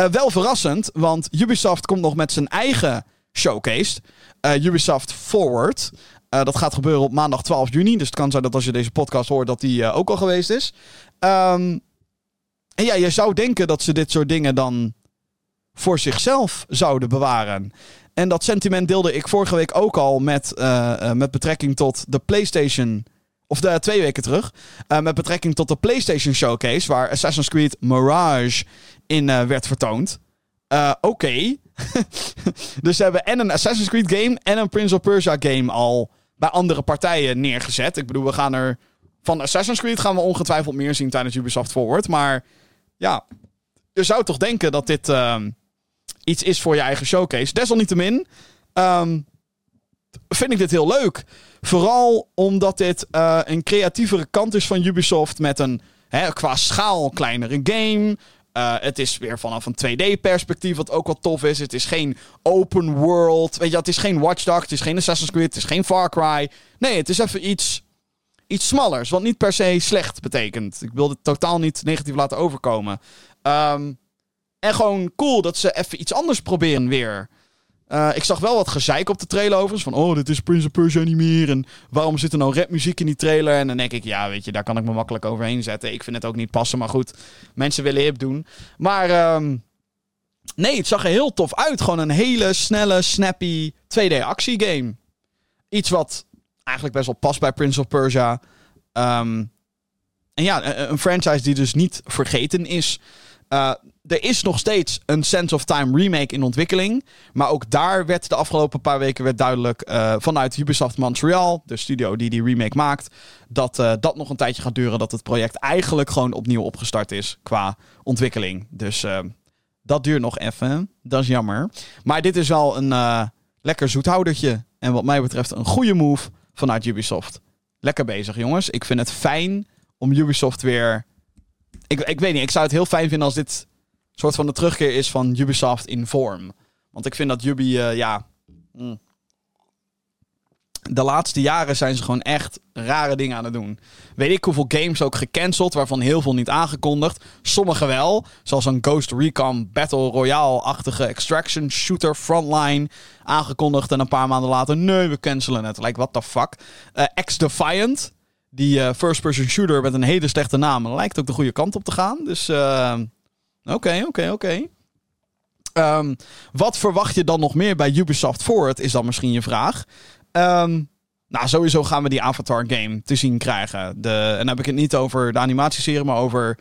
Uh, wel verrassend, want Ubisoft komt nog met zijn eigen showcase. Uh, Ubisoft Forward. Uh, dat gaat gebeuren op maandag 12 juni. Dus het kan zijn dat als je deze podcast hoort, dat die ook al geweest is. Um, en ja, je zou denken dat ze dit soort dingen dan voor zichzelf zouden bewaren. En dat sentiment deelde ik vorige week ook al met, met betrekking tot de PlayStation of de, twee weken terug. Met betrekking tot de PlayStation Showcase. Waar Assassin's Creed Mirage in uh, werd vertoond. Uh, Oké. (laughs) Dus ze hebben en een Assassin's Creed game en een Prince of Persia game al bij andere partijen neergezet. Ik bedoel, we gaan er. Van Assassin's Creed gaan we ongetwijfeld meer zien tijdens Ubisoft Forward. Maar ja, je zou toch denken dat dit um, iets is voor je eigen showcase. Desalniettemin um, vind ik dit heel leuk. Vooral omdat dit uh, een creatievere kant is van Ubisoft met een hè, qua schaal kleinere game. Uh, het is weer vanaf een 2D-perspectief, wat ook wel tof is. Het is geen open world. Weet je, het is geen Watch Dogs, het is geen Assassin's Creed, het is geen Far Cry. Nee, het is even iets, iets smallers, wat niet per se slecht betekent. Ik wil het totaal niet negatief laten overkomen. Um, en gewoon cool dat ze even iets anders proberen weer. Uh, ik zag wel wat gezeik op de trailer. Van, oh, dit is Prince of Persia niet meer. En waarom zit er nou rapmuziek in die trailer? En dan denk ik, ja, weet je, daar kan ik me makkelijk overheen zetten. Ik vind het ook niet passen, maar goed. Mensen willen hip doen. Maar um, Nee, het zag er heel tof uit. Gewoon een hele snelle, snappy 2D actiegame. Iets wat eigenlijk best wel past bij Prince of Persia. Ehm, en ja, een franchise die dus niet vergeten is. Uh, er is nog steeds een Sense of Time remake in ontwikkeling. Maar ook daar werd de afgelopen paar weken werd duidelijk uh, vanuit Ubisoft Montreal, de studio die die remake maakt, dat uh, dat nog een tijdje gaat duren. Dat het project eigenlijk gewoon opnieuw opgestart is qua ontwikkeling. Dus dat duurt nog even. Dat is jammer. Maar dit is wel een lekker zoethoudertje. En wat mij betreft een goede move vanuit Ubisoft. Lekker bezig, jongens. Ik vind het fijn om Ubisoft weer. Ik, ik weet niet, ik zou het heel fijn vinden als dit soort van de terugkeer is van Ubisoft in vorm. Want ik vind dat Ubi, uh, ja. Mm. De laatste jaren zijn ze gewoon echt rare dingen aan het doen. Weet ik hoeveel games ook gecanceld, waarvan heel veel niet aangekondigd. Sommige wel, zoals een Ghost Recon Battle Royale-achtige extraction shooter frontline. Aangekondigd en een paar maanden later, nee, we cancelen het. Like, what the fuck. Uh, X-Defiant, die uh, first-person shooter met een hele slechte naam, lijkt ook de goede kant op te gaan. Dus Oké, oké, oké. Ehm, wat verwacht je dan nog meer bij Ubisoft Forward, is dan misschien je vraag. Um, nou, sowieso gaan we die Avatar game te zien krijgen. De, en dan heb ik het niet over de animatieserie, maar over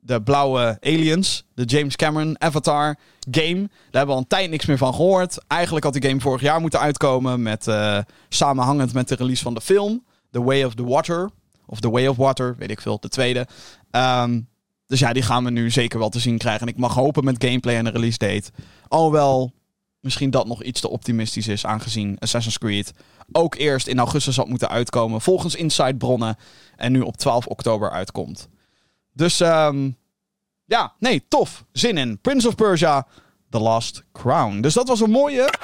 de blauwe aliens. De James Cameron Avatar game. Daar hebben we al een tijd niks meer van gehoord. Eigenlijk had die game vorig jaar moeten uitkomen. Met, uh, samenhangend met de release van de film. The Way of the Water. Of The Way of Water, weet ik veel, de tweede. Um, dus ja, die gaan we nu zeker wel te zien krijgen. En ik mag hopen met gameplay en een release date. Alhoewel misschien dat nog iets te optimistisch is, aangezien Assassin's Creed ook eerst in augustus had moeten uitkomen. Volgens Inside bronnen. En nu op 12 oktober uitkomt. Dus um, ja, nee, tof. Zin in. Prince of Persia, The Last Crown. Dus dat was een mooie,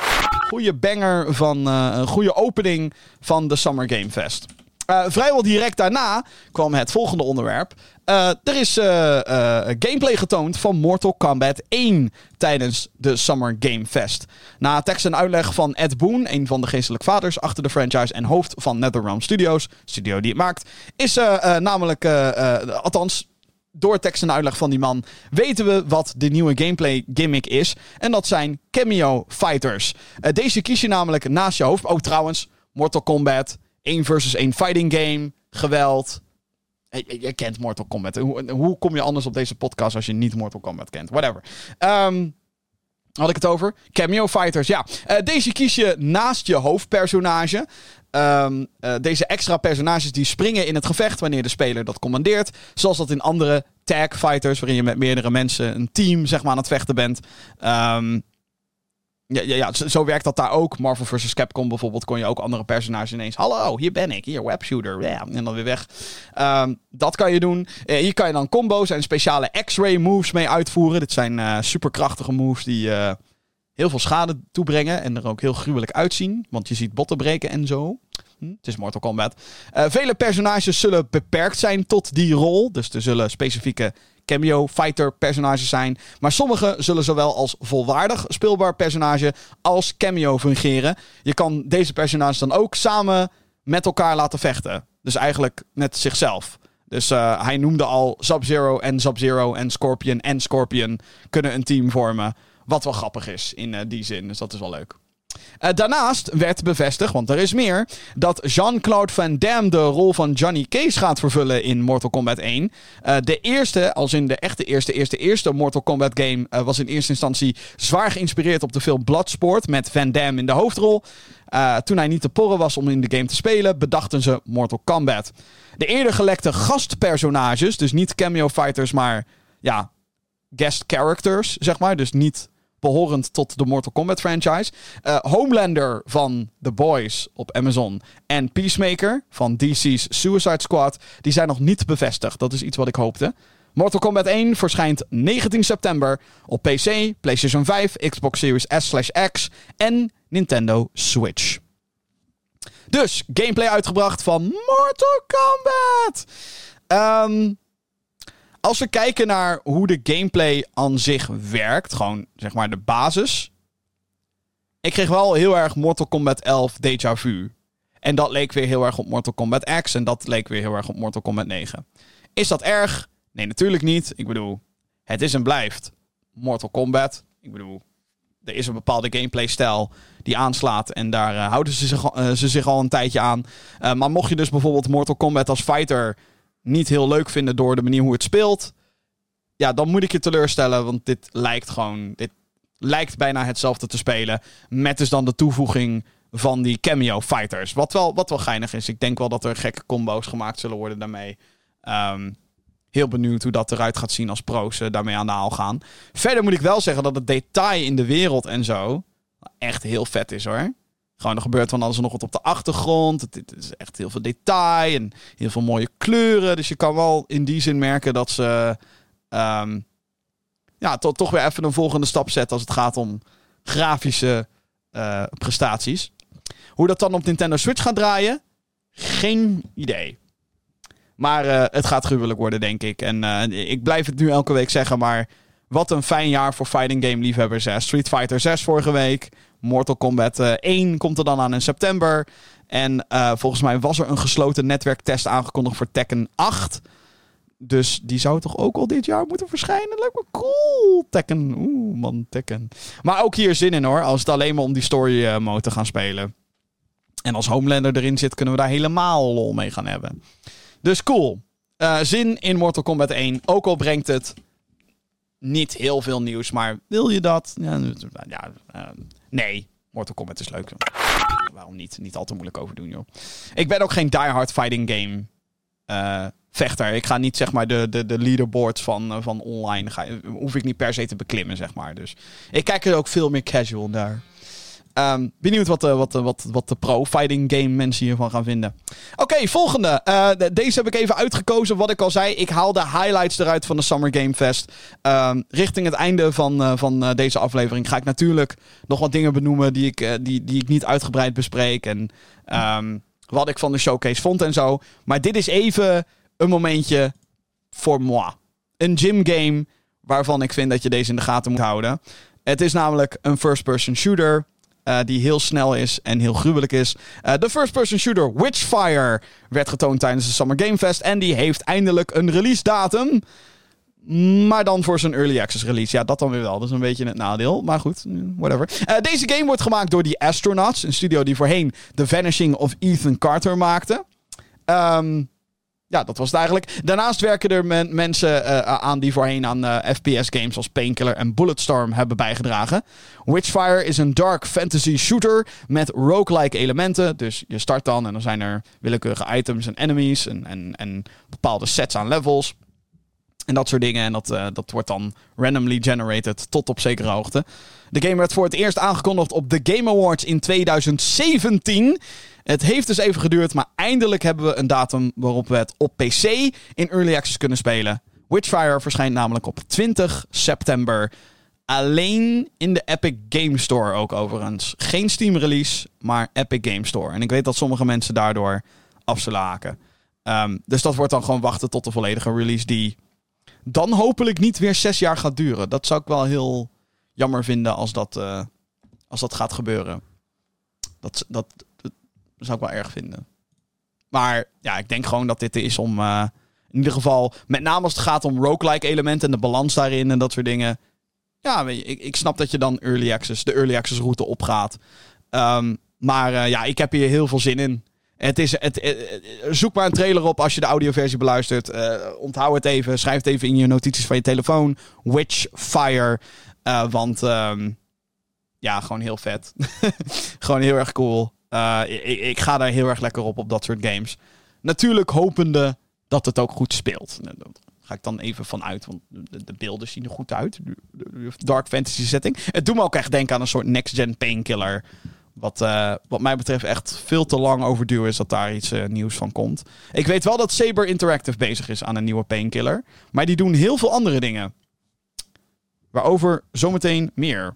goede banger van uh, een goede opening van de Summer Game Fest. Uh, vrijwel direct daarna kwam het volgende onderwerp. Uh, er is uh, gameplay getoond van Mortal Kombat 1 tijdens de Summer Game Fest. Na tekst en uitleg van Ed Boon, een van de geestelijk vaders achter de franchise en hoofd van NetherRealm Studios, studio die het maakt, is namelijk, althans door tekst en uitleg van die man, weten we wat de nieuwe gameplay gimmick is. En dat zijn cameo fighters. deze kies je namelijk naast je hoofd. Oh, trouwens, Mortal Kombat 1 versus 1 fighting game, geweld. Je, kent Mortal Kombat. Hoe, hoe, kom je anders op deze podcast als je niet Mortal Kombat kent? Whatever. Um, had ik het over? Cameo Fighters, ja. Uh, deze kies je naast je hoofdpersonage. Um, deze extra personages die springen in het gevecht wanneer de speler dat commandeert. Zoals dat in andere tag fighters, waarin je met meerdere mensen een team zeg maar, aan het vechten bent. Um, ja, ja, ja, zo werkt dat daar ook. Marvel vs. Capcom bijvoorbeeld kon je ook andere personages ineens... Hallo, hier ben ik. Hier, webshooter. Ja, en dan weer weg. Um, dat kan je doen. Uh, hier kan je dan combo's en speciale X-ray moves mee uitvoeren. Dit zijn uh, superkrachtige moves die uh, heel veel schade toebrengen. En er ook heel gruwelijk uitzien. Want je ziet botten breken en zo. Hm, het is Mortal Kombat. vele personages zullen beperkt zijn tot die rol. Dus er zullen specifieke cameo fighter personages zijn. Maar sommige zullen zowel als volwaardig speelbaar personage als cameo fungeren. Je kan deze personages dan ook samen met elkaar laten vechten. Dus eigenlijk met zichzelf. Dus uh, hij noemde al Sub-Zero en Sub-Zero en Scorpion en Scorpion kunnen een team vormen. Wat wel grappig is in uh, die zin. Dus dat is wel leuk. Uh, daarnaast werd bevestigd, want er is meer, dat Jean-Claude Van Damme de rol van Johnny Case gaat vervullen in Mortal Kombat 1. Uh, de eerste, als in de echte eerste, eerste, eerste Mortal Kombat game, uh, was in eerste instantie zwaar geïnspireerd op de film Bloodsport met Van Damme in de hoofdrol. toen hij niet te porren was om in de game te spelen, bedachten ze Mortal Kombat. De eerder gelekte gastpersonages, dus niet cameo fighters, maar ja, guest characters, zeg maar. Dus niet behorend tot de Mortal Kombat franchise. Uh, Homelander van The Boys op Amazon. En Peacemaker van DC's Suicide Squad. Die zijn nog niet bevestigd. Dat is iets wat ik hoopte. Mortal Kombat 1 verschijnt 19 september op PC, PlayStation 5, Xbox Series S/X en Nintendo Switch. Dus gameplay uitgebracht van Mortal Kombat. Um, als we kijken naar hoe de gameplay aan zich werkt, gewoon zeg maar de basis. Ik kreeg wel heel erg Mortal Kombat 11 déjà vu. En dat leek weer heel erg op Mortal Kombat X en dat leek weer heel erg op Mortal Kombat 9. Is dat erg? Nee, natuurlijk niet. Ik bedoel, het is en blijft Mortal Kombat. Ik bedoel, er is een bepaalde gameplay-stijl die aanslaat. En daar uh, houden ze zich, uh, ze zich al een tijdje aan. Uh, maar mocht je dus bijvoorbeeld Mortal Kombat als fighter niet heel leuk vinden door de manier hoe het speelt. Ja, dan moet ik je teleurstellen. Want dit lijkt gewoon. Dit lijkt bijna hetzelfde te spelen. Met dus dan de toevoeging van die cameo fighters. Wat wel, wat wel geinig is. Ik denk wel dat er gekke combo's gemaakt zullen worden daarmee. Um, heel benieuwd hoe dat eruit gaat zien als pro's daarmee aan de haal gaan. Verder moet ik wel zeggen dat het detail in de wereld en zo echt heel vet is hoor. Gewoon, er gebeurt van alles nog wat op de achtergrond. Het, is echt heel veel detail en heel veel mooie kleuren. Dus je kan wel in die zin merken dat ze um, ja, to toch weer even een volgende stap zetten als het gaat om grafische uh, prestaties. Hoe dat dan op Nintendo Switch gaat draaien, geen idee. Maar uh, het gaat gruwelijk worden, denk ik. En uh, ik blijf het nu elke week zeggen, maar wat een fijn jaar voor fighting game liefhebbers. Hè. Street Fighter 6 vorige week. Mortal Kombat 1 komt er dan aan in september. En uh, volgens mij was er een gesloten netwerktest aangekondigd voor Tekken 8. Dus die zou toch ook al dit jaar moeten verschijnen? Lijkt me cool. Tekken. Oeh, man, Tekken. Maar ook hier zin in hoor. Als het alleen maar om die story mode te gaan spelen. En als Homelander erin zit, kunnen we daar helemaal lol mee gaan hebben. Dus cool. Zin in Mortal Kombat 1. Ook al brengt het niet heel veel nieuws. Maar wil je dat? Ja, ja uh, nee. Mortal Kombat is leuk. Waarom niet? Niet al te moeilijk over doen, joh. Ik ben ook geen diehard fighting game uh, vechter. Ik ga niet zeg maar de, de, de leaderboards van, van online. Ga, hoef ik niet per se te beklimmen, zeg maar. Dus ik kijk er ook veel meer casual naar. Um, benieuwd wat de, wat, de, wat, wat de pro-fighting game mensen hiervan gaan vinden. Oké, volgende. Uh, deze heb ik even uitgekozen. Wat ik al zei, ik haal de highlights eruit van de Summer Game Fest. Um, richting het einde van, van deze aflevering ga ik natuurlijk nog wat dingen benoemen die ik, die, die ik niet uitgebreid bespreek. En um, wat ik van de showcase vond en zo. Maar dit is even een momentje voor moi. Een gym game waarvan ik vind dat je deze in de gaten moet houden. Het is namelijk een first-person shooter. Uh, die heel snel is en heel gruwelijk is. Uh, de first-person shooter Witchfire werd getoond tijdens de Summer Game Fest. En die heeft eindelijk een release datum. Maar dan voor zijn early access release. Ja, dat dan weer wel. Dat is een beetje het nadeel. Maar goed, whatever. Uh, deze game wordt gemaakt door die Astronauts. Een studio die voorheen The Vanishing of Ethan Carter maakte. Um, ja, dat was het eigenlijk. Daarnaast werken er men mensen uh, aan die voorheen aan uh, FPS-games als Painkiller en Bulletstorm hebben bijgedragen. Witchfire is een dark fantasy shooter met roguelike elementen. Dus je start dan en dan zijn er willekeurige items en enemies en, en, en bepaalde sets aan levels. En dat soort dingen. En dat, uh, dat wordt dan randomly generated tot op zekere hoogte. De game werd voor het eerst aangekondigd op de Game Awards in 2017. Het heeft dus even geduurd, maar eindelijk hebben we een datum waarop we het op PC in Early Access kunnen spelen. Witchfire verschijnt namelijk op 20 september. Alleen in de Epic Game Store ook overigens. Geen Steam release, maar Epic Game Store. En ik weet dat sommige mensen daardoor af zullen haken. Um, dus dat wordt dan gewoon wachten tot de volledige release die dan hopelijk niet weer zes jaar gaat duren. Dat zou ik wel heel jammer vinden als dat, uh, als dat gaat gebeuren. Dat, dat, zou ik wel erg vinden. Maar ja, ik denk gewoon dat dit is om. Uh, in ieder geval, met name als het gaat om roguelike elementen en de balans daarin en dat soort dingen. Ja, ik, ik snap dat je dan early access, de early access route opgaat. Um, maar uh, ja, ik heb hier heel veel zin in. Het is, het, het, zoek maar een trailer op als je de audioversie beluistert. Uh, onthoud het even. Schrijf het even in je notities van je telefoon. Witchfire. Uh, want um, ja, gewoon heel vet. (laughs) gewoon heel erg cool. Ik, ga daar heel erg lekker op, op dat soort games. Natuurlijk hopende dat het ook goed speelt. Daar ga ik dan even van uit, want de, de beelden zien er goed uit. Dark fantasy setting. Het doet me ook echt denken aan een soort next-gen painkiller. Wat, uh, wat mij betreft echt veel te lang overdue is dat daar iets uh, nieuws van komt. Ik weet wel dat Saber Interactive bezig is aan een nieuwe painkiller. Maar die doen heel veel andere dingen. Waarover zometeen meer.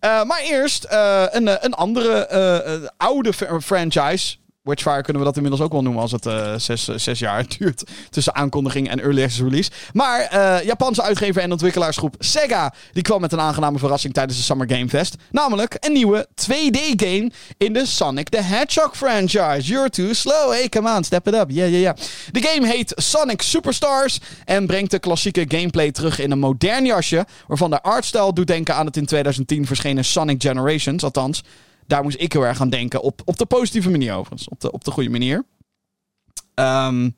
Uh, maar eerst een, een andere oude franchise. Witchfire kunnen we dat inmiddels ook wel noemen als het uh, zes, zes jaar (laughs) duurt tussen aankondiging en early access release. Maar uh, Japanse uitgever en ontwikkelaarsgroep Sega die kwam met een aangename verrassing tijdens de Summer Game Fest. Namelijk een nieuwe 2D-game in de Sonic the Hedgehog franchise. You're too slow. Hey, come on, step it up. Yeah, yeah, yeah. De game heet Sonic Superstars en brengt de klassieke gameplay terug in een modern jasje, waarvan de artstyle doet denken aan het in 2010 verschenen Sonic Generations. Althans, daar moest ik heel erg aan denken. Op, op de positieve manier overigens. Op de, op de goede manier. Um,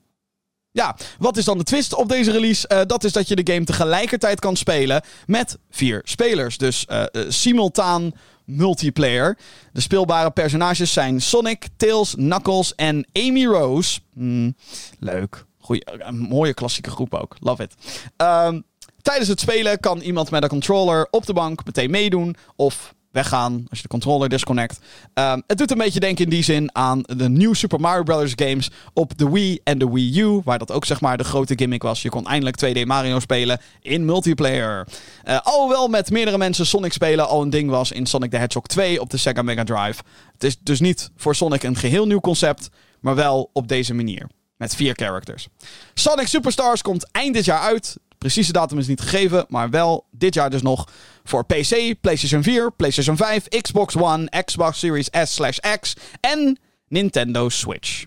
ja, wat is dan de twist op deze release? Uh, dat is dat je de game tegelijkertijd kan spelen met vier spelers. Dus uh, uh, simultaan multiplayer. De speelbare personages zijn Sonic, Tails, Knuckles en Amy Rose. Mm, leuk. Goeie, mooie klassieke groep ook. Love it. Um, tijdens het spelen kan iemand met een controller op de bank meteen meedoen. Of weggaan als je de controller disconnect. Um, het doet een beetje denken in die zin aan de nieuwe Super Mario Bros. games op de Wii en de Wii U. Waar dat ook zeg maar de grote gimmick was. Je kon eindelijk 2D Mario spelen in multiplayer. Uh, alhoewel met meerdere mensen Sonic spelen al een ding was in Sonic the Hedgehog 2 op de Sega Mega Drive. Het is dus niet voor Sonic een geheel nieuw concept, maar wel op deze manier. Met vier characters. Sonic Superstars komt eind dit jaar uit. Precieze datum is niet gegeven, maar wel dit jaar dus nog voor PC, PlayStation 4, PlayStation 5, Xbox One, Xbox Series S/X en Nintendo Switch.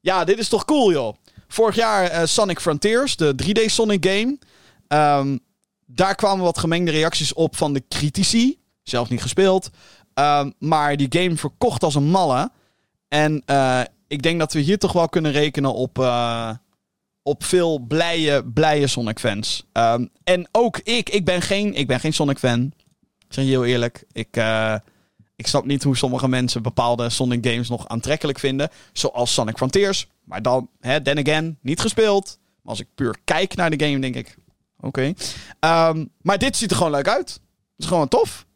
Ja, dit is toch cool, joh. Vorig jaar uh, Sonic Frontiers, de 3D Sonic game. Um, daar kwamen wat gemengde reacties op van de critici. Zelf niet gespeeld. Um, maar die game verkocht als een malle. En uh, ik denk dat we hier toch wel kunnen rekenen op... Uh, op veel blije, blije Sonic-fans. Um, en ook ik, ik ben geen, ik ben geen Sonic-fan. Ik zeg je heel eerlijk. Ik, uh, ik snap niet hoe sommige mensen bepaalde Sonic-games nog aantrekkelijk vinden. Zoals Sonic Frontiers. Maar dan, hè, then again, niet gespeeld. Maar als ik puur kijk naar de game, denk ik... Oké. Um, maar dit ziet er gewoon leuk uit. Het is gewoon tof.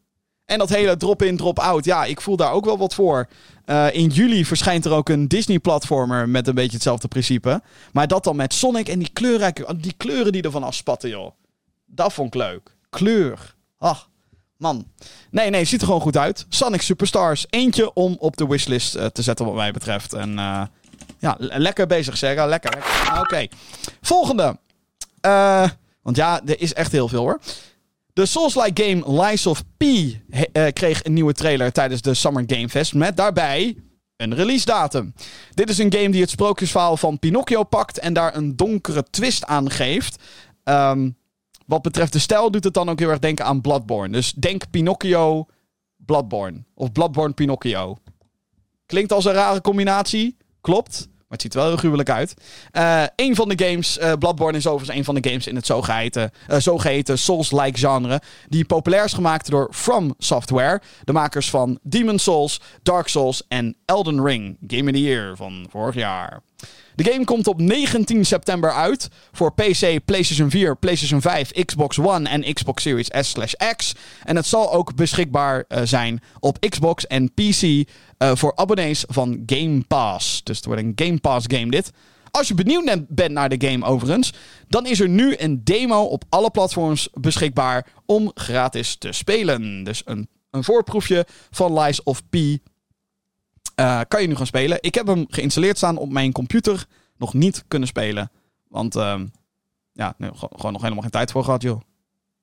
En dat hele drop-in, drop-out, ja, ik voel daar ook wel wat voor. Uh, in juli verschijnt er ook een Disney-platformer met een beetje hetzelfde principe. Maar dat dan met Sonic en die kleurrijke... Die kleuren die ervan afspatten, joh. Dat vond ik leuk. Kleur. Ach, man. Nee, nee, ziet er gewoon goed uit. Sonic Superstars. Eentje om op de wishlist uh, te zetten wat mij betreft. En uh, ja, lekker bezig, zeggen. Lekker. lekker. Oké. Volgende. want ja, er is echt heel veel, hoor. De Souls-like game Lies of P uh, kreeg een nieuwe trailer tijdens de Summer Game Fest. Met daarbij een release datum. Dit is een game die het sprookjesverhaal van Pinocchio pakt en daar een donkere twist aan geeft. Um, wat betreft de stijl doet het dan ook heel erg denken aan Bloodborne. Dus denk Pinocchio, Bloodborne. Of Bloodborne Pinocchio. Klinkt als een rare combinatie. Klopt. Maar het ziet er wel heel gruwelijk uit. Uh, een van de games, uh, Bloodborne is overigens een van de games in het zogeheten, uh, zogeheten Souls-like genre. Die populair is gemaakt door From Software. De makers van Demon Souls, Dark Souls en Elden Ring. Game of the Year van vorig jaar. De game komt op 19 september uit voor PC, PlayStation 4, PlayStation 5, Xbox One en Xbox Series S/X. En het zal ook beschikbaar uh, zijn op Xbox en PC uh, voor abonnees van Game Pass. Dus het wordt een Game Pass game dit. Als je benieuwd bent naar de game overigens, dan is er nu een demo op alle platforms beschikbaar om gratis te spelen. Dus een, een voorproefje van Lies of P uh, kan je nu gaan spelen. Ik heb hem geïnstalleerd staan op mijn computer. Nog niet kunnen spelen. Want uh, ja, gewoon nog helemaal geen tijd voor gehad, joh.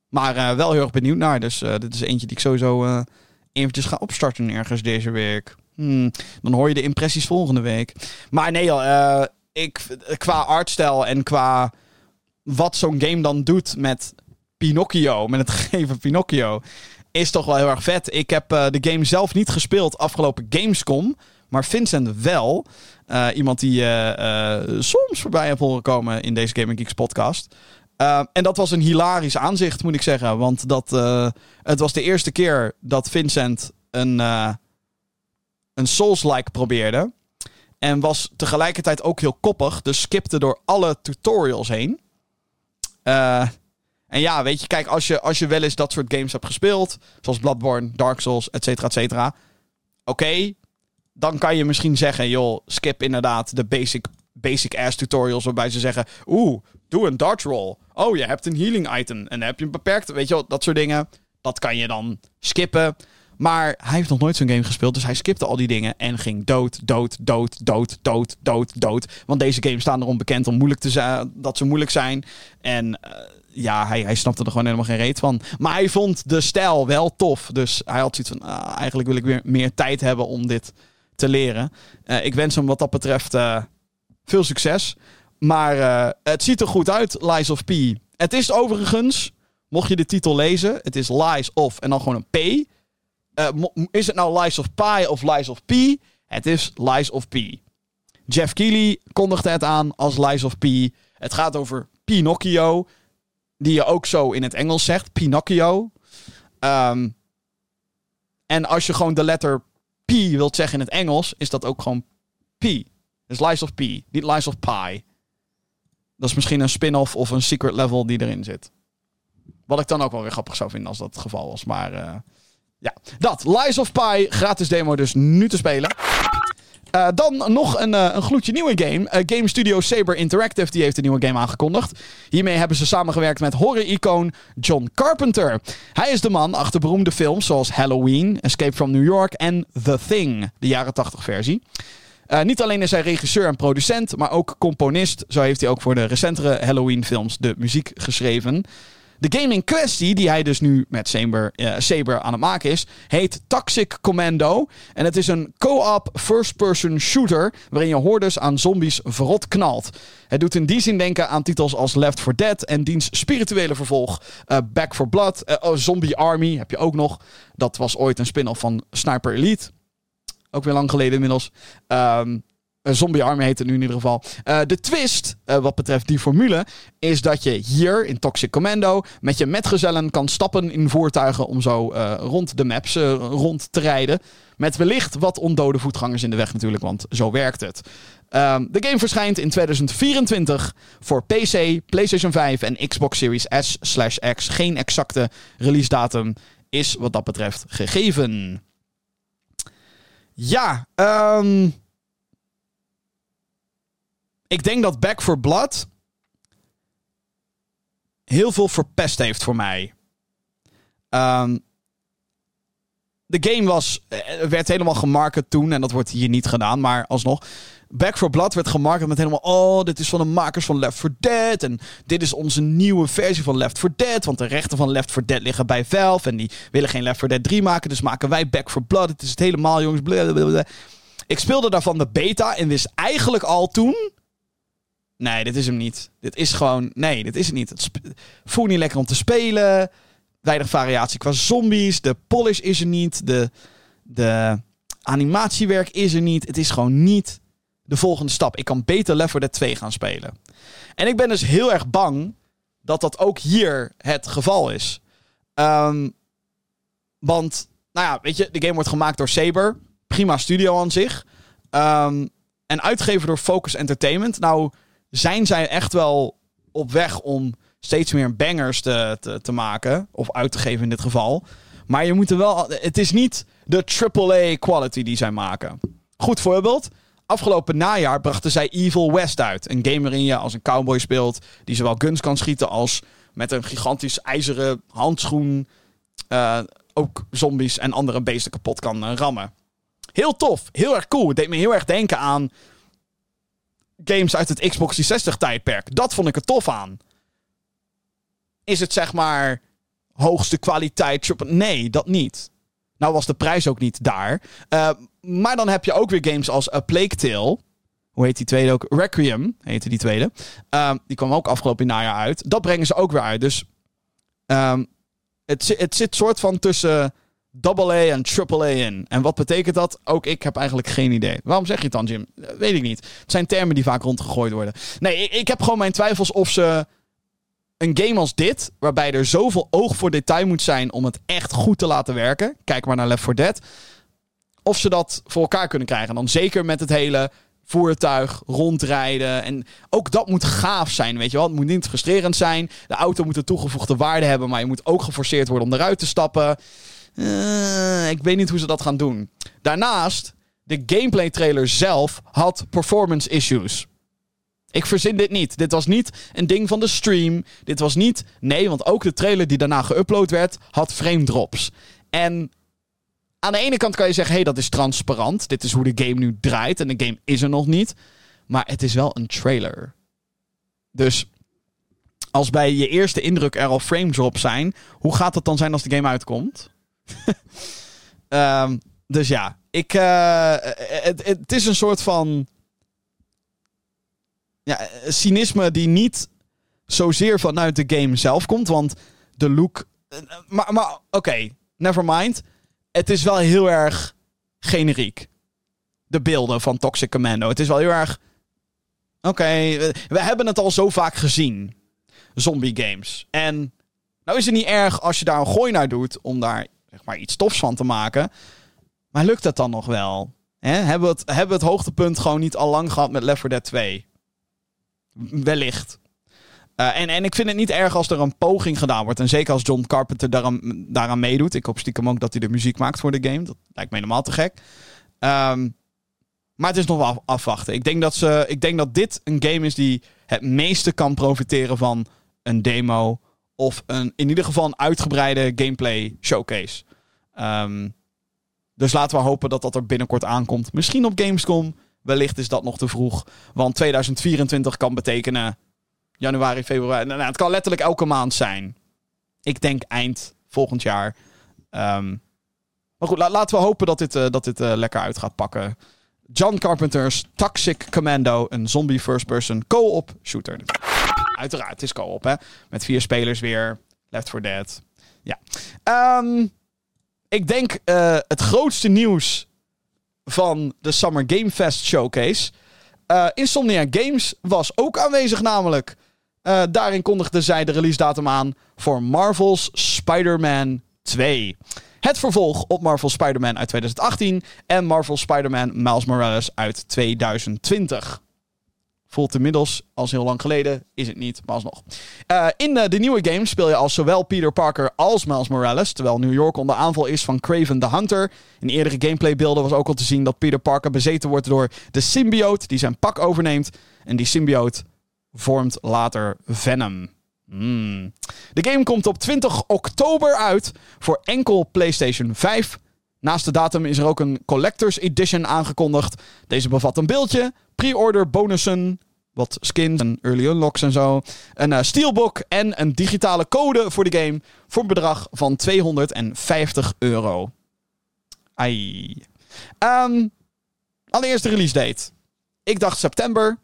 Maar uh, wel heel erg benieuwd naar. Dus uh, dit is eentje die ik sowieso eventjes ga opstarten ergens deze week. Hmm, dan hoor je de impressies volgende week. Maar nee, joh, ik, qua artstijl en qua wat zo'n game dan doet met Pinocchio, met het (laughs) gegeven Pinocchio is toch wel heel erg vet. Ik heb uh, de game zelf niet gespeeld afgelopen Gamescom. Maar Vincent wel. Uh, iemand die uh, soms voorbij heeft horen komen in deze Gaming Geeks podcast. en dat was een hilarisch aanzicht, moet ik zeggen. Want dat, het was de eerste keer dat Vincent een, een Souls-like probeerde. En was tegelijkertijd ook heel koppig. Dus skipte door alle tutorials heen. En ja, weet je, kijk, als je, als je wel eens dat soort games hebt gespeeld, zoals Bloodborne, Dark Souls, et cetera, et cetera. Oké, dan kan je misschien zeggen, joh, skip inderdaad de basic, basic ass tutorials waarbij ze zeggen, oeh, doe een dart roll. Oh, je hebt een healing item en dan heb je een beperkte, weet je wel, dat soort dingen. Dat kan je dan skippen. Maar hij heeft nog nooit zo'n game gespeeld. Dus hij skipte al die dingen en ging dood, dood, dood, dood, dood, dood, dood. Want deze games staan erom bekend om moeilijk te zijn, dat ze moeilijk zijn. En uh, ja, hij, hij snapte er gewoon helemaal geen reet van. Maar hij vond de stijl wel tof. Dus hij had zoiets van, uh, eigenlijk wil ik weer meer tijd hebben om dit te leren. Uh, ik wens hem wat dat betreft veel succes. Maar het ziet er goed uit, Lies of P. Het is overigens, mocht je de titel lezen, het is Lies of en dan gewoon een P. Is het nou Lies of Pi of Lies of P? Het is Lies of P. Jeff Keighley kondigde het aan als Lies of P. Het gaat over Pinocchio, die je ook zo in het Engels zegt, Pinocchio. Um, en als je gewoon de letter P wilt zeggen in het Engels, is dat ook gewoon P. Dus Lies of P, niet Lies of Pi. Dat is misschien een spin-off of een secret level die erin zit. Wat ik dan ook wel weer grappig zou vinden als dat het geval was. Maar uh, ja, dat. Lies of Pi, gratis demo dus nu te spelen. Uh, dan nog een, uh, een gloedje nieuwe game. Uh, game Studio Saber Interactive die heeft een nieuwe game aangekondigd. Hiermee hebben ze samengewerkt met horror-icoon John Carpenter. Hij is de man achter beroemde films zoals Halloween, Escape from New York en The Thing, de jaren 80 versie. niet alleen is hij regisseur en producent, maar ook componist. Zo heeft hij ook voor de recentere Halloween-films de muziek geschreven. De game in kwestie, die hij dus nu met Saber, uh, Saber aan het maken is, heet Toxic Commando. En het is een co-op first-person shooter waarin je hordes aan zombies verrot knalt. Het doet in die zin denken aan titels als Left 4 Dead en diens spirituele vervolg uh, Back 4 Blood. Uh, Zombie Army heb je ook nog. Dat was ooit een spin-off van Sniper Elite. Ook weer lang geleden inmiddels. Um, Zombie Army heet het nu in ieder geval. Uh, de twist, uh, wat betreft die formule, is dat je hier in Toxic Commando met je metgezellen kan stappen in voertuigen om zo uh, rond de maps rond te rijden. Met wellicht wat ondode voetgangers in de weg natuurlijk, want zo werkt het. Um, de game verschijnt in 2024 voor PC, PlayStation 5 en Xbox Series S/X. Geen exacte release datum is wat dat betreft gegeven. Ja, um, ik denk dat Back for Blood heel veel verpest heeft voor mij. Um, de game was, eh, werd helemaal gemarket toen. En dat wordt hier niet gedaan, maar alsnog. Back for Blood werd gemarket met helemaal... Oh, dit is van de makers van Left 4 Dead. En dit is onze nieuwe versie van Left 4 Dead. Want de rechten van Left 4 Dead liggen bij Valve. En die willen geen Left 4 Dead 3 maken. Dus maken wij Back for Blood. Het is het helemaal, jongens. Ik speelde daarvan de beta en wist eigenlijk al toen Nee, dit is hem niet. Dit is gewoon. Nee, dit is het niet. Het voelt niet lekker om te spelen. Weinig variatie qua zombies. De polish is er niet. De, de animatiewerk is er niet. Het is gewoon niet de volgende stap. Ik kan beter Left 4 Dead 2 gaan spelen. En ik ben dus heel erg bang dat dat ook hier het geval is. Um, want, nou ja, weet je, de game wordt gemaakt door Saber. Prima studio aan zich. Um, en uitgegeven door Focus Entertainment. Nou zijn zij echt wel op weg om steeds meer bangers te, te, maken. Of uit te geven in dit geval. Maar je moet er wel. Het is niet de AAA quality die zij maken. Goed voorbeeld. Afgelopen najaar brachten zij Evil West uit. Een game waarin je als een cowboy speelt. Die zowel guns kan schieten als met een gigantisch ijzeren handschoen. Uh, ook zombies en andere beesten kapot kan uh, rammen. Heel tof. Heel erg cool. Het deed me heel erg denken aan games uit het Xbox 360 tijdperk. Dat vond ik er tof aan. Is het zeg maar hoogste kwaliteit? Nee, dat niet. Nou was de prijs ook niet daar. Uh, maar dan heb je ook weer games als A Plague Tale. Hoe heet die tweede ook? Requiem heette die tweede. Uh, die kwam ook afgelopen najaar uit. Dat brengen ze ook weer uit. Dus um, het, het zit soort van tussen double A en triple A in. En wat betekent dat? Ook ik heb eigenlijk geen idee. Waarom zeg je het dan, Jim? Weet ik niet. Het zijn termen die vaak rondgegooid worden. Nee, ik, heb gewoon mijn twijfels of ze een game als dit, waarbij er zoveel oog voor detail moet zijn om het echt goed te laten werken. Kijk maar naar Left 4 Dead. Of ze dat voor elkaar kunnen krijgen. En dan zeker met het hele voertuig, rondrijden. En ook dat moet gaaf zijn, weet je wel. Het moet niet frustrerend zijn. De auto moet een toegevoegde waarde hebben, maar je moet ook geforceerd worden om eruit te stappen. Uh, ik weet niet hoe ze dat gaan doen. Daarnaast, de gameplay trailer zelf had performance issues. Ik verzin dit niet. Dit was niet een ding van de stream. Dit was niet. Nee, want ook de trailer die daarna geüpload werd, had frame drops. En aan de ene kant kan je zeggen: hey, dat is transparant. Dit is hoe de game nu draait. En de game is er nog niet. Maar het is wel een trailer. Dus als bij je eerste indruk er al frame drops zijn, hoe gaat het dan zijn als de game uitkomt? Um, (laughs) dus ja, ik, uh, het, het is een soort van ja, cynisme die niet zozeer vanuit de game zelf komt. Want de look. Maar, maar oké, never mind. Het is wel heel erg generiek. De beelden van Toxic Commando. Het is wel heel erg. Oké, we hebben het al zo vaak gezien. Zombie games. En nou is het niet erg als je daar een gooi naar doet om daar maar, iets tofs van te maken. Maar lukt dat dan nog wel? He? Hebben, we het, hebben het hoogtepunt gewoon niet al lang gehad met Left 4 Dead 2? Wellicht. Uh, en, en ik vind het niet erg als er een poging gedaan wordt. En zeker als John Carpenter daaraan, daaraan meedoet. Ik hoop stiekem ook dat hij de muziek maakt voor de game. Dat lijkt me helemaal te gek. Um, maar het is nog wel afwachten. Ik denk, dat ze, ik denk dat dit een game is die het meeste kan profiteren van een demo. Of een, in ieder geval een uitgebreide gameplay showcase. Um, dus laten we hopen dat dat er binnenkort aankomt. Misschien op Gamescom. Wellicht is dat nog te vroeg. Want 2024 kan betekenen januari, februari. Nou, het kan letterlijk elke maand zijn. Ik denk eind volgend jaar. Um, maar goed, laten we hopen dat dit, uh, dat dit uh, lekker uit gaat pakken. John Carpenter's Toxic Commando, een zombie first-person co-op shooter. Uiteraard, het is co-op, hè? Met vier spelers weer. Left 4 Dead. Ja. Um, ik denk uh, het grootste nieuws van de Summer Game Fest Showcase. Uh, Insomnia Games was ook aanwezig namelijk. Uh, daarin kondigde zij de release datum aan voor Marvel's Spider-Man 2. Het vervolg op Marvel Spider-Man uit 2018 en Marvel Spider-Man Miles Morales uit 2020. Voelt inmiddels als heel lang geleden. Is het niet, maar alsnog. Uh, in de, de, nieuwe game speel je als zowel Peter Parker als Miles Morales. Terwijl New York onder aanval is van Craven the Hunter. In eerdere gameplaybeelden was ook al te zien dat Peter Parker bezeten wordt door de symbiote die zijn pak overneemt. En die symbiote vormt later Venom. Mm. De game komt op 20 oktober uit voor enkel PlayStation 5. Naast de datum is er ook een Collector's Edition aangekondigd. Deze bevat een beeldje, pre-order bonussen, wat skins en early unlocks en zo. Een uh, steelbook en een digitale code voor de game voor een bedrag van 250 euro. Ai. Um, allereerst de release date. Ik dacht september.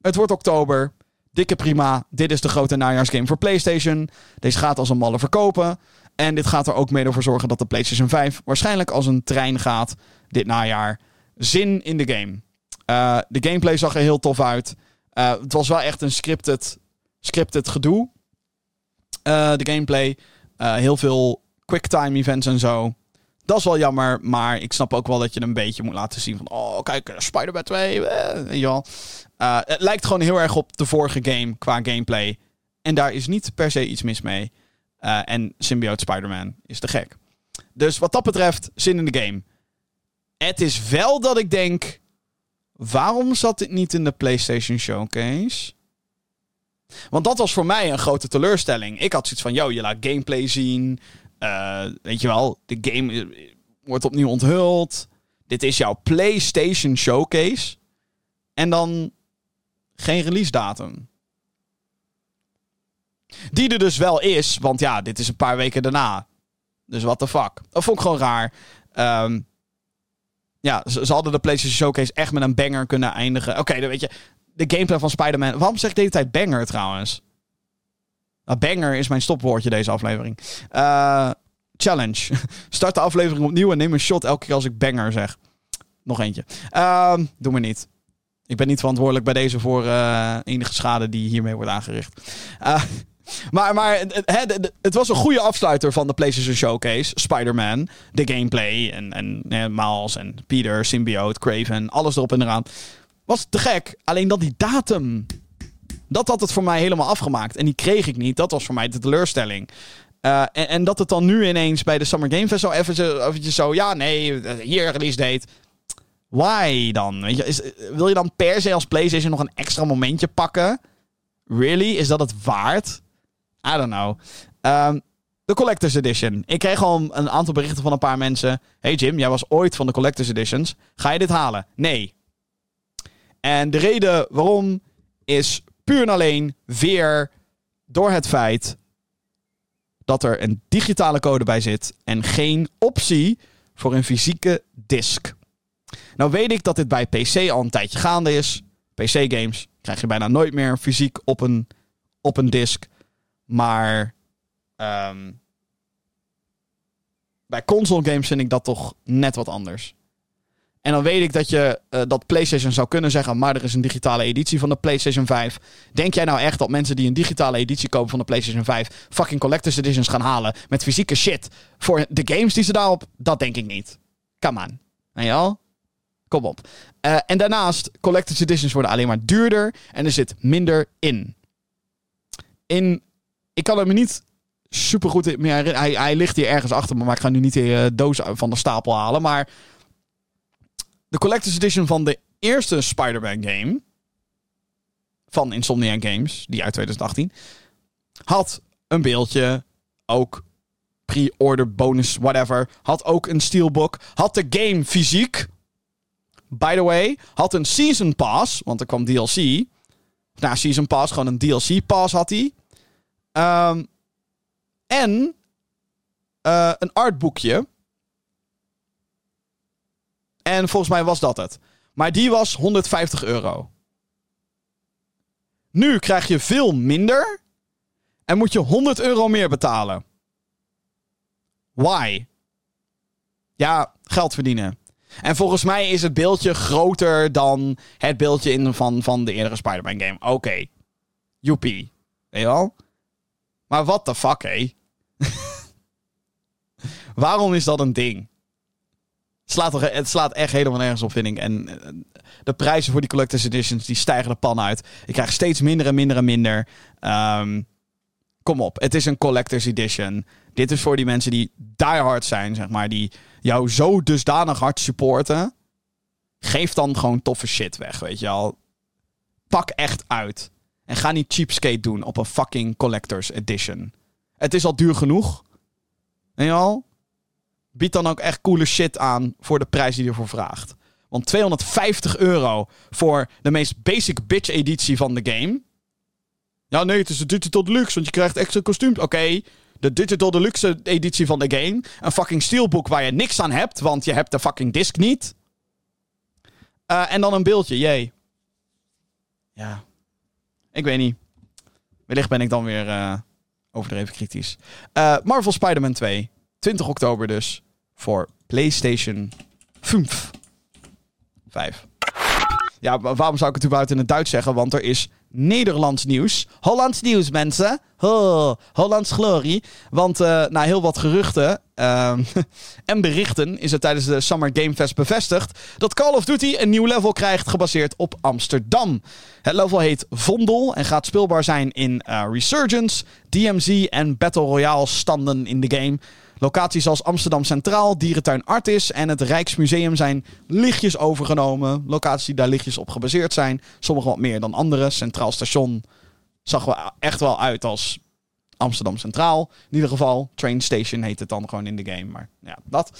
Het wordt oktober. Dikke prima. Dit is de grote najaarsgame voor PlayStation. Deze gaat als een malle verkopen. En dit gaat er ook mee voor zorgen dat de PlayStation 5 waarschijnlijk als een trein gaat dit najaar. Zin in de game. Uh, de gameplay zag er heel tof uit. Uh, het was wel echt een scripted, scripted gedoe. Uh, de gameplay. heel veel quicktime events en zo. Dat is wel jammer, maar ik snap ook wel dat je een beetje moet laten zien van... Oh, kijk, Spider-Man 2, eh, wel. het lijkt gewoon heel erg op de vorige game qua gameplay. En daar is niet per se iets mis mee. En Symbiote Spider-Man is te gek. Dus wat dat betreft, zin in de game. Het is wel dat ik denk... Waarom zat dit niet in de PlayStation Showcase? Want dat was voor mij een grote teleurstelling. Ik had zoiets van, yo, je laat gameplay zien. Uh, weet je wel, de game wordt opnieuw onthuld. Dit is jouw PlayStation Showcase. En dan geen release datum. Die er dus wel is, want ja, dit is een paar weken daarna. Dus what the fuck. Dat vond ik gewoon raar. Um, ja, ze, hadden de PlayStation Showcase echt met een banger kunnen eindigen. Oké, dan weet je, de gameplay van Spider-Man. Waarom zeg ik de hele tijd banger trouwens? Nou, banger is mijn stopwoordje deze aflevering. Uh, challenge. (laughs) Start de aflevering opnieuw en neem een shot elke keer als ik banger zeg. Nog eentje. Uh, doe me niet. Ik ben niet verantwoordelijk bij deze voor uh, enige schade die hiermee wordt aangericht. Maar, maar het, het, was een goede afsluiter van de PlayStation Showcase. Spider-Man, de gameplay en, en ja, Miles en Peter, Symbiote, Craven, alles erop en eraan. Was te gek. Alleen dat die datum. Dat had het voor mij helemaal afgemaakt. En die kreeg ik niet. Dat was voor mij de teleurstelling. Uh, en, en, dat het dan nu ineens bij de Summer Game Fest zo even eventjes zo... Ja, nee, hier release date. Why dan? Weet je, is, wil je dan per se als PlayStation nog een extra momentje pakken? Really? Is dat het waard? I don't know. Um, de Collector's Edition. Ik kreeg al een aantal berichten van een paar mensen. Hey Jim, jij was ooit van de Collector's Editions. Ga je dit halen? Nee. En de reden waarom is puur en alleen weer door het feit dat er een digitale code bij zit en geen optie voor een fysieke disc. Nou weet ik dat dit bij PC al een tijdje gaande is. PC-games krijg je bijna nooit meer fysiek op een, op een disc. Maar ehm, bij console games vind ik dat toch net wat anders. En dan weet ik dat je uh, dat PlayStation zou kunnen zeggen, maar er is een digitale editie van de PlayStation 5. Denk jij nou echt dat mensen die een digitale editie kopen van de PlayStation 5 fucking collector's editions gaan halen met fysieke shit voor de games die ze daarop? Dat denk ik niet. Come on. En je Kom op. Uh, en daarnaast, collector's editions worden alleen maar duurder en er zit minder in. In, ik kan het me niet super goed meer herinneren. Hij, hij ligt hier ergens achter me, maar ik ga nu niet de uh, doos van de stapel halen. Maar de Collector's Edition van de eerste Spider-Man game. Van Insomniac Games, die uit 2018. Had een beeldje. Ook pre-order bonus, whatever. Had ook een steelbook. Had de game fysiek. By the way, had een season pass, want er kwam DLC. Nou, season pass, gewoon een DLC pass had hij. Um, en uh, een artboekje en volgens mij was dat het. Maar die was 150 euro. Nu krijg je veel minder. En moet je 100 euro meer betalen. Why? Ja, geld verdienen. En volgens mij is het beeldje groter dan het beeldje in van, van de eerdere Spider-Man game. Oké. Okay. Joepie. Weet je wel? Maar what the fuck, hé? (laughs) Waarom is dat een ding? slaat toch, het slaat echt helemaal nergens op, vind ik. En eh, de prijzen voor die collector's editions, die stijgen de pan uit. Ik krijg steeds minder en minder en minder. Um, kom op, het is een collector's edition. Dit is voor die mensen die diehard zijn, zeg maar. Die jou zo dusdanig hard supporten. Geef dan gewoon toffe shit weg, weet je al. Pak echt uit. En ga niet cheapskate doen op een fucking collector's edition. Het is al duur genoeg. Je al? bied dan ook echt coole shit aan voor de prijs die je ervoor vraagt. Want 250 euro voor de meest basic bitch editie van de game. Ja, nee, het is de Digital Deluxe, want je krijgt extra kostuums. Oké, de Digital Deluxe editie van de game. Een fucking steelbook waar je niks aan hebt, want je hebt de fucking disc niet. Uh, en dan een beeldje, jee. Ja, ik weet niet. Wellicht ben ik dan weer uh, overdreven kritisch. Uh, Marvel Spider-Man 2. 20 oktober dus voor PlayStation 5. 5. Ja, waarom zou ik het überhaupt in het Duits zeggen? Want er is Nederlands nieuws. Hollands nieuws, mensen. Oh, Hollands glorie. Want uh, na heel wat geruchten uh, (laughs) en berichten is het tijdens de Summer Game Fest bevestigd dat Call of Duty een nieuw level krijgt gebaseerd op Amsterdam. Het level heet Vondel en gaat speelbaar zijn in uh, Resurgence, DMZ en Battle Royale standen in de game. Locaties als Amsterdam Centraal, Dierentuin Artis en het Rijksmuseum zijn lichtjes overgenomen. Locaties die daar lichtjes op gebaseerd zijn. Sommige wat meer dan andere. Centraal Station zag wel echt wel uit als Amsterdam Centraal. In ieder geval, Train Station heet het dan gewoon in de game. Maar ja, dat.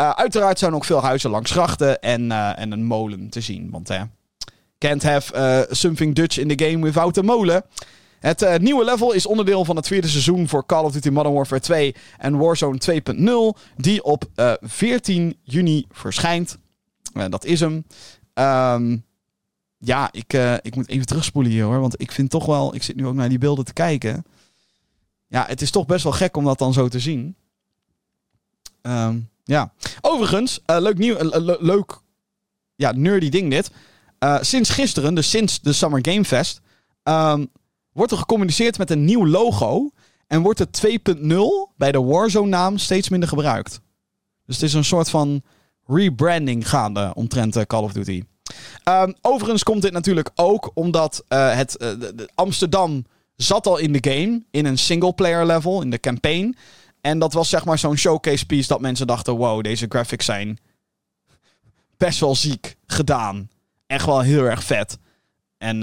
Uh, uiteraard zijn ook veel huizen langs grachten en, uh, en een molen te zien. Want hè, can't have uh, something Dutch in the game without a molen. Het uh, nieuwe level is onderdeel van het vierde seizoen voor Call of Duty Modern Warfare 2 en Warzone 2.0, die op uh, eh, 14 juni verschijnt. Uh, dat is hem. Um, ja, ik, ik moet even terugspoelen hier hoor, want ik vind toch wel, ik zit nu ook naar die beelden te kijken. Ja, het is toch best wel gek om dat dan zo te zien. Um, ja. Overigens, leuk nieuw, leuk, ja, nerdy ding dit. sinds gisteren, dus sinds de Summer Game Fest, um, wordt er gecommuniceerd met een nieuw logo. En wordt het 2.0 bij de Warzone-naam steeds minder gebruikt. Dus het is een soort van rebranding gaande omtrent uh, Call of Duty. Um, overigens komt dit natuurlijk ook omdat uh, het, de Amsterdam zat al in de game. In een single-player level, in de campaign. En dat was zeg maar zo'n showcase piece dat mensen dachten... Wow, deze graphics zijn best wel ziek gedaan. Echt wel heel erg vet. En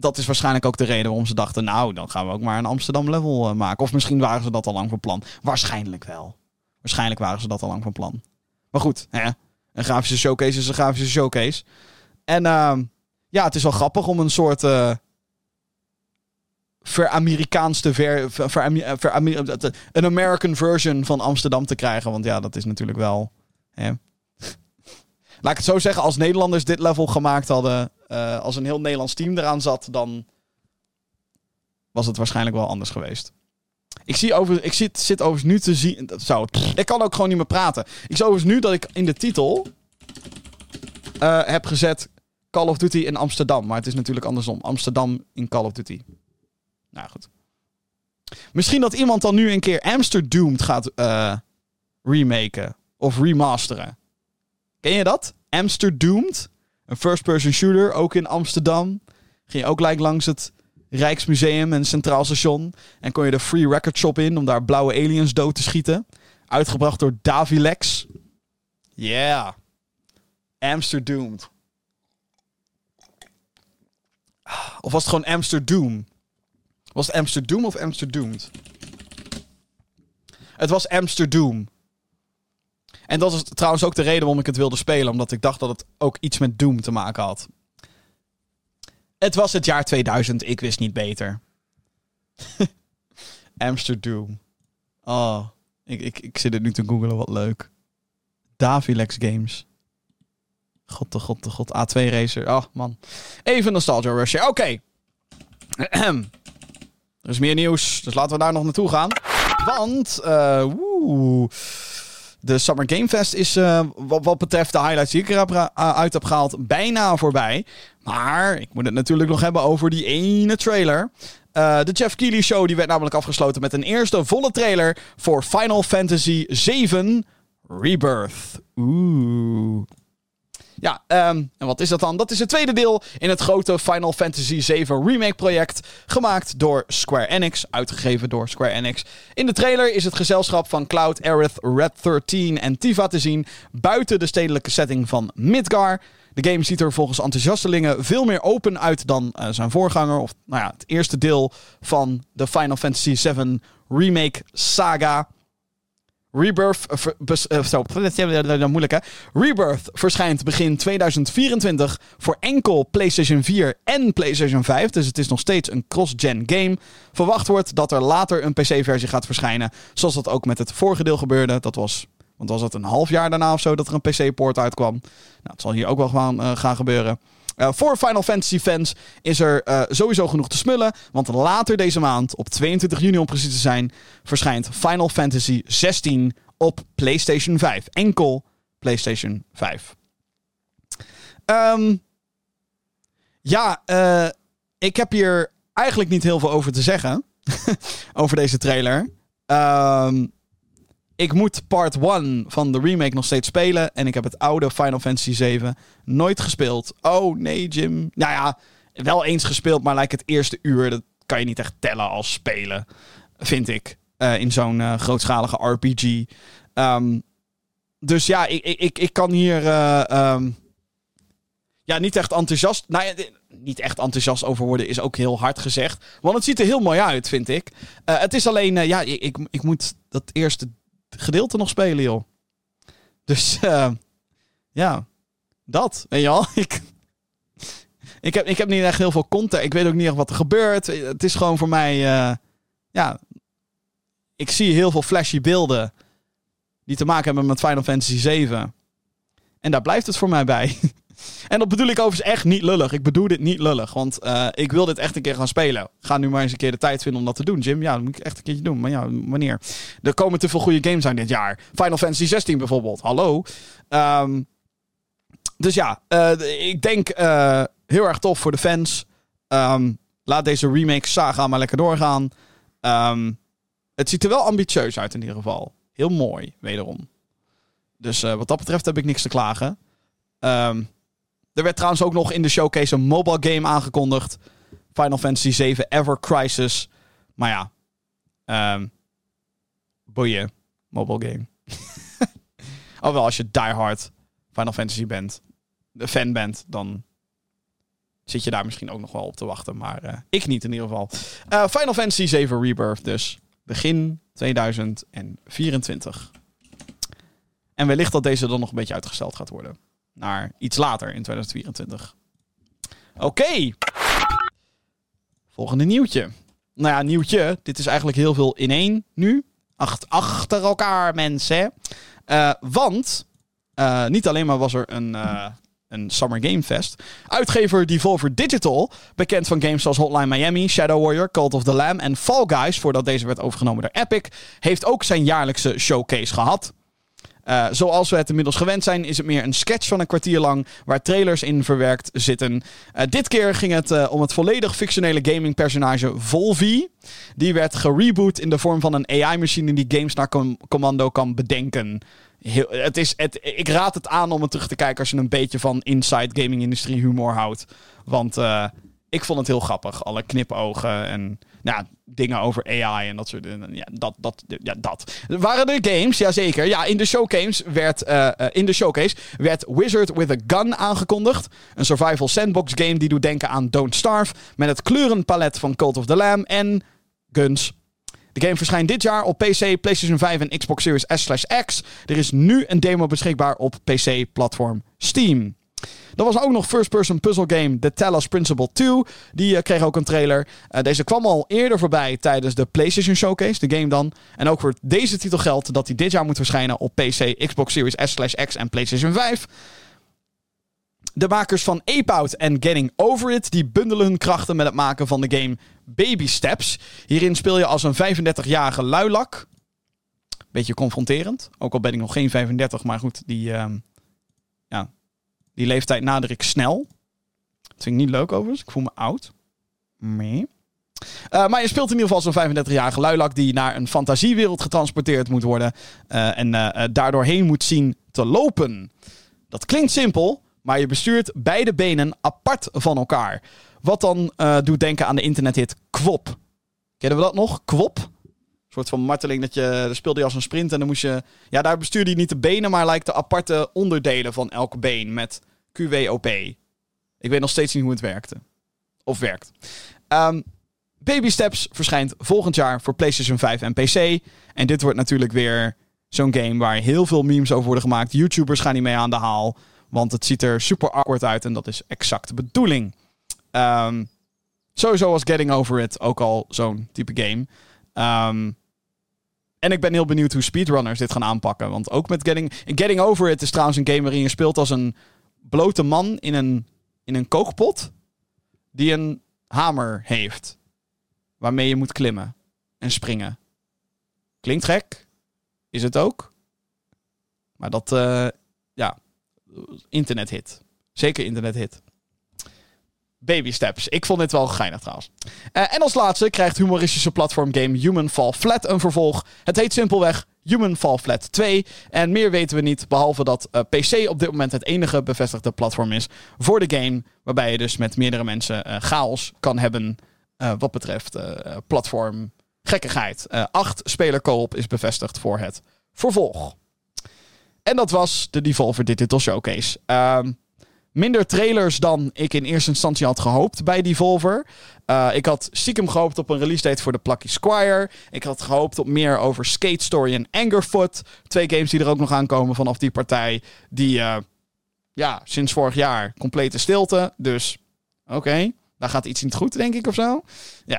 dat is waarschijnlijk ook de reden waarom ze dachten... nou, dan gaan we ook maar een Amsterdam level eh, maken. Of misschien waren ze dat al lang van plan. Waarschijnlijk wel. Waarschijnlijk waren ze dat al lang van plan. Maar goed, hè? een grafische showcase is een grafische showcase. En ehm, ja, het is wel grappig om een soort... Uh, ver-Amerikaanste ver, ver, ver, een American version van Amsterdam te krijgen. Want ja, dat is natuurlijk wel. Hè. Laat ik het zo zeggen, als Nederlanders dit level gemaakt hadden, uh, als een heel Nederlands team eraan zat, dan was het waarschijnlijk wel anders geweest. Ik, zie over, ik zit, zit overigens nu te zien. Dat zou, ik kan ook gewoon niet meer praten. Ik zie overigens nu dat ik in de titel uh, heb gezet Call of Duty in Amsterdam. Maar het is natuurlijk andersom. Amsterdam in Call of Duty. Nou goed. Misschien dat iemand dan nu een keer Amsterdam gaat uh, remaken. Of remasteren. Ken je dat? Amsterdam. Een first-person shooter, ook in Amsterdam. Ging je ook gelijk langs het Rijksmuseum en Centraal Station. En kon je de Free Record Shop in om daar blauwe aliens dood te schieten. Uitgebracht door Davilex. Yeah. Amsterdam. Of was het gewoon Amsterdam? Was het Amsterdam of Amsterdam? Het was Amsterdam. En dat is trouwens ook de reden waarom ik het wilde spelen. Omdat ik dacht dat het ook iets met Doom te maken had. Het was het jaar 2000. Ik wist niet beter. (laughs) Amsterdam. Oh, ik, ik, ik zit het nu te googlen. Wat leuk. Davilex Games. God, de god, de god. A2 Racer. Oh, man. Even Nostalgia Rush. Oké. (clears throat) Er is meer nieuws. Dus laten we daar nog naartoe gaan. Want... Uh, woe, de Summer Game Fest is uh, wat, betreft de highlights die ik eruit heb gehaald bijna voorbij. Maar ik moet het natuurlijk nog hebben over die ene trailer. Uh, de Jeff Keighley Show die werd namelijk afgesloten met een eerste volle trailer voor Final Fantasy VII Rebirth. Oeh. Ja, um, en wat is dat dan? Dat is het tweede deel in het grote Final Fantasy VII Remake project. Gemaakt door Square Enix, uitgegeven door Square Enix. In de trailer is het gezelschap van Cloud, Aerith, Red 13 en Tifa te zien. Buiten de stedelijke setting van Midgar. De game ziet er volgens enthousiastelingen veel meer open uit dan uh, zijn voorganger. Of nou ja, het eerste deel van de Final Fantasy VII Remake saga. Rebirth, uh, zo, (laughs) moeilijk hè. Rebirth verschijnt begin 2024 voor enkel PlayStation 4 en PlayStation 5. Dus het is nog steeds een cross-gen game. Verwacht wordt dat er later een PC-versie gaat verschijnen. Zoals dat ook met het vorige deel gebeurde. Dat was, want was het een half jaar daarna of zo dat er een PC-poort uitkwam. Nou, het zal hier ook wel uh, gaan gebeuren. Uh, voor Final Fantasy fans is er uh, sowieso genoeg te smullen. Want later deze maand, op 22 juni om precies te zijn, verschijnt Final Fantasy 16 op PlayStation 5. Enkel PlayStation 5. Um, ja, uh, ik heb hier eigenlijk niet heel veel over te zeggen. (laughs) over deze trailer. Um, ik moet part 1 van de remake nog steeds spelen. En ik heb het oude Final Fantasy 7 nooit gespeeld. Oh nee, Jim. Nou ja, wel eens gespeeld, maar lijkt het eerste uur. Dat kan je niet echt tellen als spelen, vind ik. Uh, in zo'n uh, grootschalige RPG. Ehm, dus ja, ik, ik, ik kan hier. Uh, um, ja, niet echt enthousiast. Nou ja, niet echt enthousiast over worden is ook heel hard gezegd. Want het ziet er heel mooi uit, vind ik. het is alleen, ja, ik, ik moet dat eerste gedeelte nog spelen, joh. Dus uh, (laughs) ja, dat. Je al? (laughs) Ik, ik, heb, ik heb niet echt heel veel content. Ik weet ook niet echt wat er gebeurt. Het is gewoon voor mij, uh, ja, ik zie heel veel flashy beelden die te maken hebben met Final Fantasy 7. En daar blijft het voor mij bij. (laughs) En dat bedoel ik overigens echt niet lullig. Ik bedoel dit niet lullig. Want uh, ik wil dit echt een keer gaan spelen. Ga nu maar eens een keer de tijd vinden om dat te doen, Jim. Ja, dat moet ik echt een keertje doen. Maar ja, wanneer? Er komen te veel goede games aan dit jaar. Final Fantasy 16 bijvoorbeeld. Hallo. Um, dus ja, uh, ik denk uh, heel erg tof voor de fans. Um, laat deze remake saga maar lekker doorgaan. Um, het ziet er wel ambitieus uit in ieder geval. Heel mooi, wederom. Dus wat dat betreft heb ik niks te klagen. Um, er werd trouwens ook nog in de showcase een mobile game aangekondigd. Final Fantasy 7 Ever Crisis. Maar ja, um, boeien. Mobile game. (laughs) Alhoewel, als je diehard Final Fantasy bent, de fan bent, dan zit je daar misschien ook nog wel op te wachten. Maar uh, ik niet in ieder geval. Uh, Final Fantasy 7 Rebirth dus. Begin 2024. En wellicht dat deze dan nog een beetje uitgesteld gaat worden. Naar iets later in 2024. Oké. Volgende nieuwtje. Nou ja, nieuwtje. Dit is eigenlijk heel veel in één nu. Acht, achter elkaar, mensen. Uh, want uh, niet alleen maar was er een, uh, een Summer Game Fest. Uitgever Devolver Digital, bekend van games zoals Hotline Miami, Shadow Warrior, Cult of the Lamb en Fall Guys, voordat deze werd overgenomen door Epic, heeft ook zijn jaarlijkse showcase gehad. Uh, zoals we het inmiddels gewend zijn, is het meer een sketch van een kwartier lang waar trailers in verwerkt zitten. Uh, dit keer ging het uh, om het volledig fictionele gaming-personage Volvi. Die werd gereboot in de vorm van een AI-machine die games naar com commando kan bedenken. Heel, het is, het, ik raad het aan om het terug te kijken als je een beetje van inside gaming-industrie humor houdt. Want ik vond het heel grappig. Alle knipogen en nou, dingen over AI en dat soort dingen. Ja, dat, dat, ja, dat. Waren er games? Jazeker. Ja, in de showcase werd, uh, uh, in de showcase werd Wizard with a Gun aangekondigd. Een survival sandbox game die doet denken aan Don't Starve. Met het kleurenpalet van Cult of the Lamb en guns. De game verschijnt dit jaar op PC, PlayStation 5 en Xbox Series S/X. Er is nu een demo beschikbaar op PC-platform Steam. Er was ook nog first-person puzzle game The Talos Principle 2. Die uh, kreeg ook een trailer. Uh, deze kwam al eerder voorbij tijdens de PlayStation Showcase, de game dan. En ook voor deze titel geldt dat hij dit jaar moet verschijnen op PC, Xbox Series S/X en PlayStation 5. De makers van Ape Out en Getting Over It die bundelen hun krachten met het maken van de game Baby Steps. Hierin speel je als een 35-jarige luilak. Beetje confronterend. Ook al ben ik nog geen 35, maar goed, die, uh, ja, die leeftijd nader ik snel. Dat vind ik niet leuk overigens. Ik voel me oud. Nee. Uh, maar je speelt in ieder geval zo'n 35-jarige luilak die naar een fantasiewereld getransporteerd moet worden. Uh, en uh, daardoor heen moet zien te lopen. Dat klinkt simpel, maar je bestuurt beide benen apart van elkaar. Wat dan doet denken aan de internethit Kwop. Kennen we dat nog? Kwop? Een soort van marteling dat je. Daar speelde als een sprint en dan moest je. Ja, daar bestuurde je niet de benen, maar lijkt de aparte onderdelen van elk been met QWOP. Ik weet nog steeds niet hoe het werkte. Of werkt. Um, Baby Steps verschijnt volgend jaar voor PlayStation 5 en PC. En dit wordt natuurlijk weer zo'n game waar heel veel memes over worden gemaakt. YouTubers gaan niet mee aan de haal. Want het ziet er super awkward uit en dat is exact de bedoeling. Um, sowieso was Getting Over It ook al zo'n type game. Um, en ik ben heel benieuwd hoe speedrunners dit gaan aanpakken. Want ook met Getting... Getting Over It is trouwens een game waarin je speelt als een blote man in een, in een kookpot. Die een hamer heeft. Waarmee je moet klimmen en springen. Klinkt gek. Is het ook. Maar dat, uh, ja, internethit. Zeker internethit. Baby Steps. Ik vond dit wel geinig trouwens. Uh, en als laatste krijgt humoristische platformgame Human Fall Flat een vervolg. Het heet simpelweg Human Fall Flat 2. En meer weten we niet, behalve dat uh, PC op dit moment het enige bevestigde platform is voor de game. Waarbij je dus met meerdere mensen uh, chaos kan hebben wat betreft platform gekkigheid. acht speler co-op is bevestigd voor het vervolg. En dat was de Devolver Digital Showcase. Minder trailers dan ik in eerste instantie had gehoopt bij Devolver. Uh, ik had stiekem gehoopt op een release date voor de Plucky Squire. Ik had gehoopt op meer over Skate Story en Angerfoot. Twee games die er ook nog aankomen vanaf die partij. Die, uh, ja, sinds vorig jaar complete stilte. Dus, oké. Daar gaat iets niet goed, denk ik, of zo. Ja.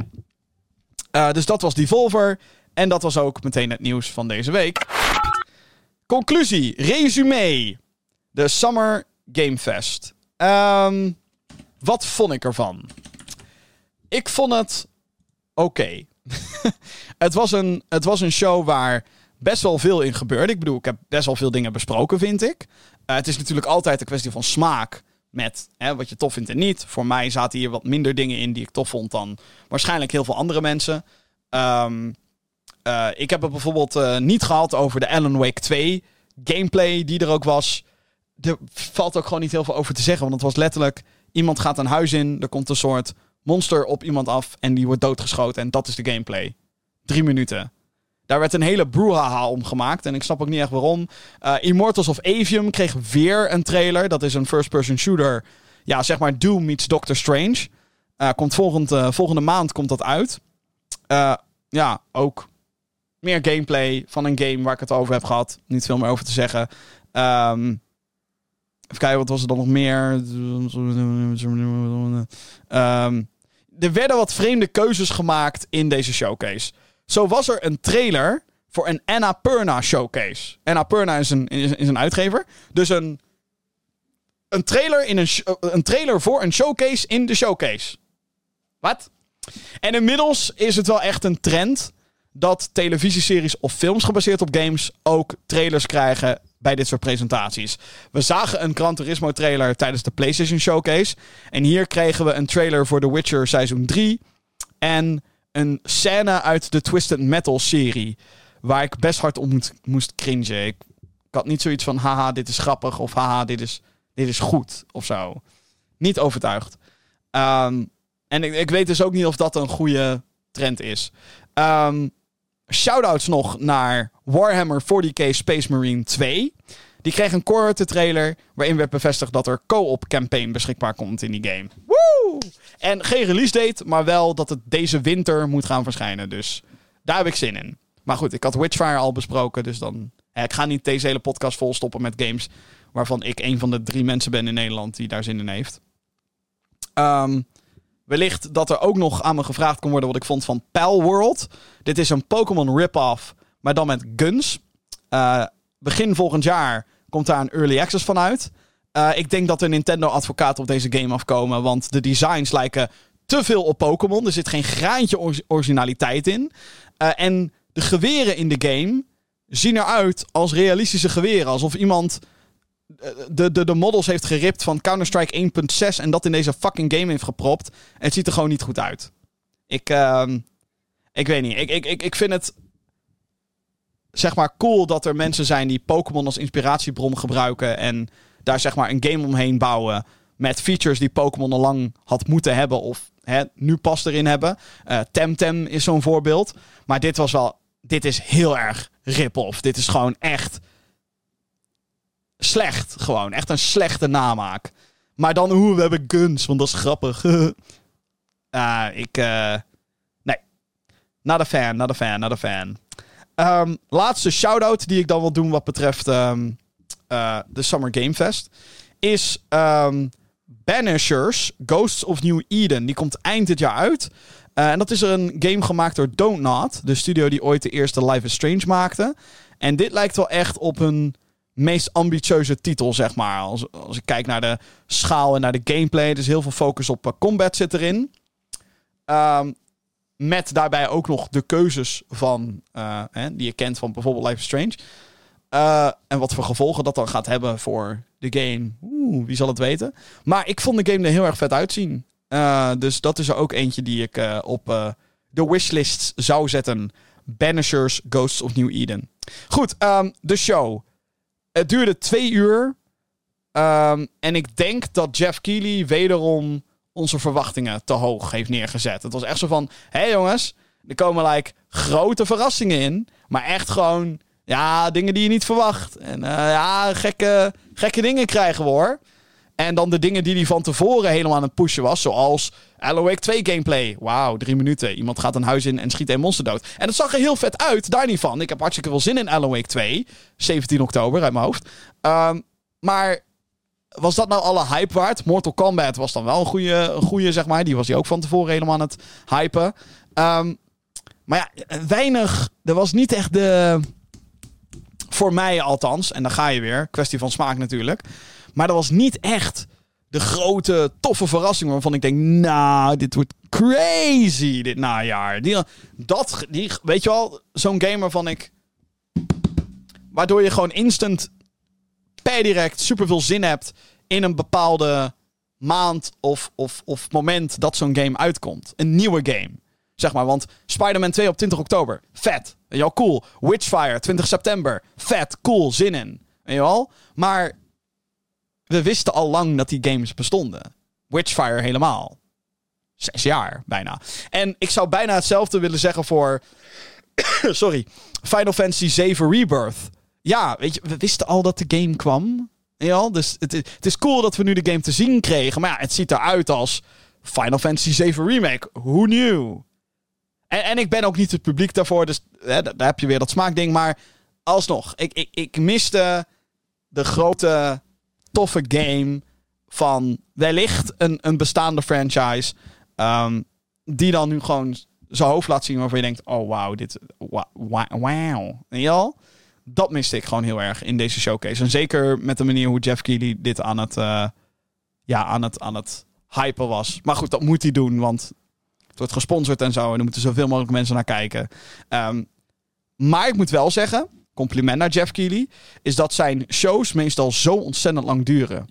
Uh, dus dat was Devolver. En dat was ook meteen het nieuws van deze week. Conclusie, resume. De Summer Gamefest. Um, wat vond ik ervan? Ik vond het oké. (laughs) Het, was een, het was een show waar best wel veel in gebeurde. Ik bedoel, ik heb best wel veel dingen besproken, vind ik. Uh, het is natuurlijk altijd een kwestie van smaak. Met hè, wat je tof vindt en niet. Voor mij zaten hier wat minder dingen in die ik tof vond dan waarschijnlijk heel veel andere mensen. Um, uh, ik heb het bijvoorbeeld uh, niet gehad over de Alan Wake 2 gameplay die er ook was er valt ook gewoon niet heel veel over te zeggen. Want het was letterlijk: iemand gaat een huis in, er komt een soort monster op iemand af en die wordt doodgeschoten. En dat is de gameplay. Drie minuten. Daar werd een hele brouhaha om gemaakt. En ik snap ook niet echt waarom. Uh, Immortals of Avium kreeg weer een trailer. Dat is een first-person shooter. ja, zeg maar Doom meets Doctor Strange. Uh, komt volgend, uh, volgende maand komt dat uit. Ja, ook meer gameplay van een game waar ik het over heb gehad. Niet veel meer over te zeggen. Um, kijken, wat was er dan nog meer? Um, er werden wat vreemde keuzes gemaakt in deze showcase. Zo was er een trailer voor een Annapurna showcase. Annapurna is een, is, een uitgever. Dus een, een, trailer in een, een trailer voor een showcase in de showcase. Wat? En inmiddels is het wel echt een trend dat televisieseries of films gebaseerd op games ook trailers krijgen bij dit soort presentaties. We zagen een Gran Turismo trailer tijdens de PlayStation Showcase. En hier kregen we een trailer voor The Witcher seizoen 3. En een scène uit de Twisted Metal serie. Waar ik best hard om moest cringen. Ik, had niet zoiets van, haha, dit is grappig. Of haha, dit is, dit is goed. Of zo. Niet overtuigd. Um, en ik, ik, weet dus ook niet of dat een goede trend is. Um, Shoutouts nog naar Warhammer 40k Space Marine 2. Die kreeg een korte trailer waarin werd bevestigd dat er co-op campaign beschikbaar komt in die game. Woe! En geen release date, maar wel dat het deze winter moet gaan verschijnen. Dus daar heb ik zin in. Maar goed, ik had Witchfire al besproken, dus dan... ik ga niet deze hele podcast volstoppen met games waarvan ik een van de drie mensen ben in Nederland die daar zin in heeft. Um, Wellicht dat er ook nog aan me gevraagd kon worden wat ik vond van Pal World. Dit is een Pokémon rip-off, maar dan met guns. Uh, begin volgend jaar komt daar een early access van uit. Uh, ik denk dat er Nintendo-advocaten op deze game afkomen, want de designs lijken te veel op Pokémon. Er zit geen graantje originaliteit in. Uh, en de geweren in de game zien eruit als realistische geweren. Alsof iemand de, de, de models heeft geript van Counter-Strike 1.6 en dat in deze fucking game heeft gepropt. Het ziet er gewoon niet goed uit. Ik, uh, ik weet niet. Ik, ik, ik, ik vind het zeg maar cool dat er mensen zijn die Pokémon als inspiratiebron gebruiken en daar zeg maar een game omheen bouwen met features die Pokémon al lang had moeten hebben of hè, nu pas erin hebben. Uh, Temtem is zo'n voorbeeld. Maar dit was wel, dit is heel erg rip-off. Dit is gewoon echt slecht. Gewoon. Echt een slechte namaak. Maar dan, hoe we hebben guns, want dat is grappig. uh, (laughs) ik, uh, nee. Not a fan, not a fan, not a fan. Um, laatste shout-out die ik dan wil doen wat betreft um, uh, de Summer Game Fest. Is um, Banishers Ghosts of New Eden. Die komt eind dit jaar uit. Uh, en dat is een game gemaakt door Don't Not. De studio die ooit de eerste Life is Strange maakte. En dit lijkt wel echt op een meest ambitieuze titel, zeg maar. Als, als ik kijk naar de schaal en naar de gameplay. Dus heel veel focus op uh, combat zit erin. Um, met daarbij ook nog de keuzes van, hè, die je kent van bijvoorbeeld Life is Strange. Uh, en wat voor gevolgen dat dan gaat hebben voor de game. Oeh, wie zal het weten. Maar ik vond de game er heel erg vet uitzien. Uh, dus dat is er ook eentje die ik op de wishlist zou zetten. Banishers Ghosts of New Eden. Goed, um, de show. Het duurde twee uur. Um, en ik denk dat Jeff Keighley wederom onze verwachtingen te hoog heeft neergezet. Het was echt zo van: hé hey jongens, er komen like grote verrassingen in. Maar echt gewoon, ja, dingen die je niet verwacht. En uh, ja, gekke, gekke dingen krijgen we hoor. En dan de dingen die hij van tevoren helemaal aan het pushen was. Zoals Wake 2 gameplay. Wauw, drie minuten. Iemand gaat een huis in en schiet een monster dood. En dat zag er heel vet uit, daar niet van. Ik heb hartstikke veel zin in Alan Wake 2. 17 oktober uit mijn hoofd. Um, maar was dat nou alle hype waard? Mortal Kombat was dan wel een goede, een goede zeg maar. Die was hij ook van tevoren helemaal aan het hypen. Um, maar ja, weinig. Er was niet echt de. Voor mij althans. En dan ga je weer. Kwestie van smaak natuurlijk. Maar dat was niet echt de grote, toffe verrassing waarvan ik denk, nou, dit wordt crazy dit najaar. Die, dat, die, weet je wel, zo'n game waarvan ik... Waardoor je gewoon instant, per direct, super veel zin hebt in een bepaalde maand of, of, of moment dat zo'n game uitkomt. Een nieuwe game. Zeg maar, want Spider-Man 2 op 20 oktober. Vet. Ja, cool. Witchfire 20 september. Vet. Cool. Zin in. Weet je wel? Maar we wisten al lang dat die games bestonden. Witchfire helemaal. Zes jaar bijna. En ik zou bijna hetzelfde willen zeggen voor. (coughs) sorry. Final Fantasy VII Rebirth. Ja, weet je, we wisten al dat de game kwam. Ja, dus het, is- het is cool dat we nu de game te zien kregen. Maar ja, het ziet eruit als Final Fantasy 7 Remake. Who knew? En, en ik ben ook niet het publiek daarvoor, dus hè, daar heb je weer dat smaakding. Maar alsnog, ik, ik, ik miste de grote, toffe game van wellicht een, een bestaande franchise. ehm, die dan nu gewoon zijn hoofd laat zien waarvan je denkt, oh wauw, dit, wa- wa- wauw. Je wel? Dat miste ik gewoon heel erg in deze showcase. En zeker met de manier hoe Jeff Keighley dit aan het, eh, ja, aan het, aan het hypen was. Maar goed, dat moet hij doen, want het wordt gesponsord en zo. En er moeten zoveel mogelijk mensen naar kijken. Ehm, maar ik moet wel zeggen, compliment naar Jeff Keighley, is dat zijn shows meestal zo ontzettend lang duren.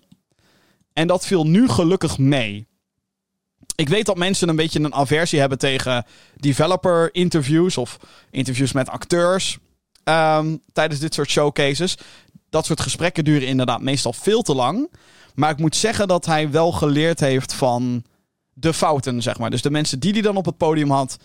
En dat viel nu gelukkig mee. Ik weet dat mensen een beetje een aversie hebben tegen developer interviews of interviews met acteurs ehm, tijdens dit soort showcases. Dat soort gesprekken duren inderdaad meestal veel te lang. Maar ik moet zeggen dat hij wel geleerd heeft van de fouten, zeg maar. Dus de mensen die hij dan op het podium had,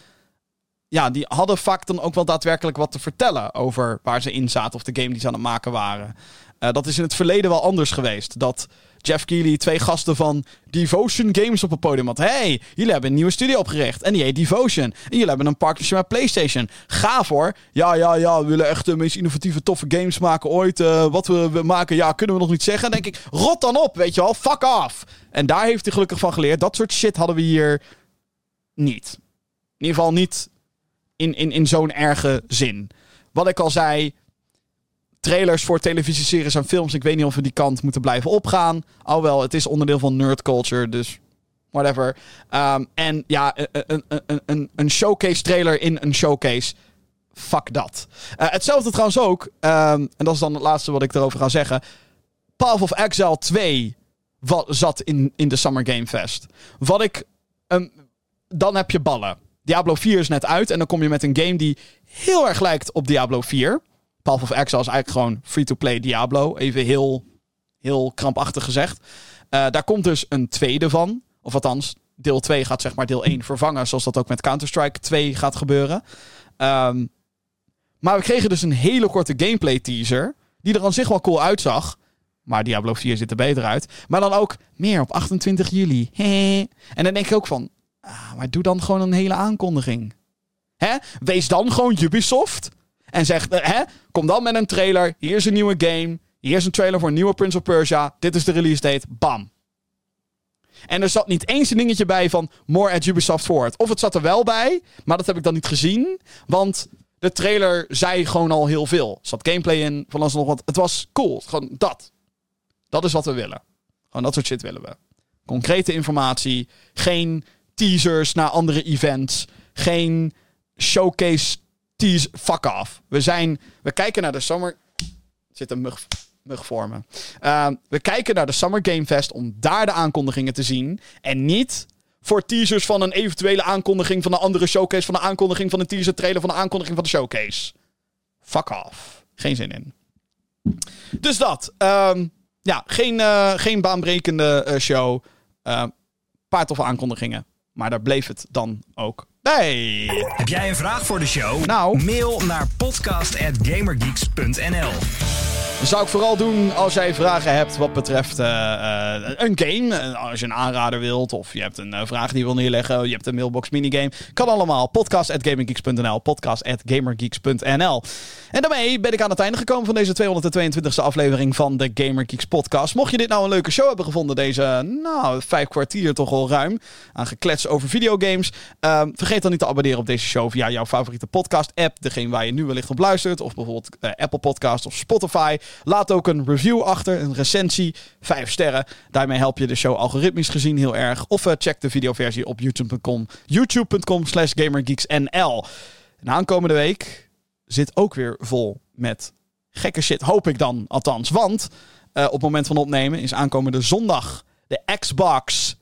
ja, die hadden vaak dan ook wel daadwerkelijk wat te vertellen over waar ze in zaten of de game die ze aan het maken waren. Eh, dat is in het verleden wel anders geweest. Dat Jeff Keighley twee gasten van Devotion Games op het podium had. Hey, jullie hebben een nieuwe studio opgericht. En die heet Devotion. En jullie hebben een partnership met PlayStation. Gaaf hoor. Ja, ja, ja. We willen echt de meest innovatieve, toffe games maken ooit. Eh, wat we, we maken, ja, kunnen we nog niet zeggen. Dan denk ik, rot dan op, weet je wel. Fuck off. En daar heeft hij gelukkig van geleerd. Dat soort shit hadden we hier niet. In ieder geval niet in, in, in zo'n erge zin. Wat ik al zei, trailers voor televisieseries en films. Ik weet niet of we die kant moeten blijven opgaan. Alhoewel, het is onderdeel van nerd culture, dus whatever. Ehm, en ja, een, een, een, een, een showcase trailer in een showcase. Fuck dat. Eh, hetzelfde trouwens ook, ehm, en dat is dan het laatste wat ik erover ga zeggen. Path of Exile 2 wat, zat in, in de Summer Game Fest. Wat ik... ehm, dan heb je ballen. Diablo 4 is net uit en dan kom je met een game die heel erg lijkt op Diablo 4. Path of Exile is eigenlijk gewoon free-to-play Diablo. Even heel, heel krampachtig gezegd. Eh, daar komt dus een tweede van. Of althans, deel 2 gaat zeg maar deel 1 vervangen. Zoals dat ook met Counter-Strike 2 gaat gebeuren. Ehm, maar we kregen dus een hele korte gameplay teaser. Die er aan zich wel cool uitzag. Maar Diablo 4 ziet er beter uit. Maar dan ook meer op 28 juli. (laughs) En dan denk ik ook van... Ah, maar doe dan gewoon een hele aankondiging. Hè? Wees dan gewoon Ubisoft. En zeg, eh, hè? kom dan met een trailer. Hier is een nieuwe game. Hier is een trailer voor een nieuwe Prince of Persia. Dit is de release date. Bam. En er zat niet eens een dingetje bij van more at Ubisoft Forward. Of het zat er wel bij, maar dat heb ik dan niet gezien. Want de trailer zei gewoon al heel veel. Er zat gameplay in, van alles nog wat. Het was cool. Gewoon dat. Dat is wat we willen. Gewoon dat soort shit willen we. Concrete informatie. Geen teasers naar andere events. Geen showcase tease. Fuck off. We zijn... We kijken naar de Summer... Er zit een mug, mug voor me. Ehm, we kijken naar de Summer Game Fest om daar de aankondigingen te zien. En niet voor teasers van een eventuele aankondiging van een andere showcase. Van een aankondiging van een teaser trailer van een aankondiging van de showcase. Fuck off. Geen zin in. Dus dat. Ehm, ja, geen, eh, geen baanbrekende eh, show. Een paar toffe aankondigingen. Maar daar bleef het dan ook bij. Heb jij een vraag voor de show? Nou. Mail naar podcast.gamergeeks.nl Dat zou ik vooral doen als jij vragen hebt wat betreft eh, eh, een game. Eh, Als je een aanrader wilt of je hebt een vraag die je wil neerleggen. Je hebt een mailbox minigame. Kan allemaal. Podcast.gamergeeks.nl Podcast.gamergeeks.nl En daarmee ben ik aan het einde gekomen van deze 222e aflevering van de Gamer Geeks podcast. Mocht je dit nou een leuke show hebben gevonden, deze nou, vijf kwartier toch al ruim, aan geklets over videogames. ehm, vergeet dan niet te abonneren op deze show via jouw favoriete podcast app. Degene waar je nu wellicht op luistert. Of bijvoorbeeld Apple Podcast of Spotify. Laat ook een review achter, een recensie, vijf sterren. Daarmee help je de show algoritmisch gezien heel erg. Of eh, check de videoversie op youtube.com youtube.com slash gamergeeksnl. En aankomende week zit ook weer vol met gekke shit. Hoop ik dan, althans. Want eh, op het moment van opnemen is aankomende zondag de Xbox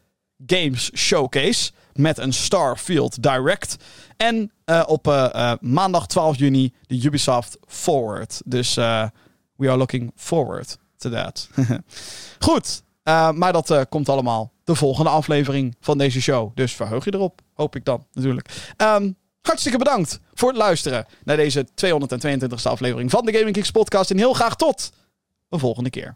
Games Showcase. Met een Starfield Direct. En eh, op maandag 12 juni de Ubisoft Forward. Dus we are looking forward to that. (laughs) Goed, eh, maar dat eh, komt allemaal de volgende aflevering van deze show. Dus verheug je erop, hoop ik dan natuurlijk. Ehm, hartstikke bedankt voor het luisteren naar deze 222e aflevering van de Gaming Kicks podcast. En heel graag tot een volgende keer.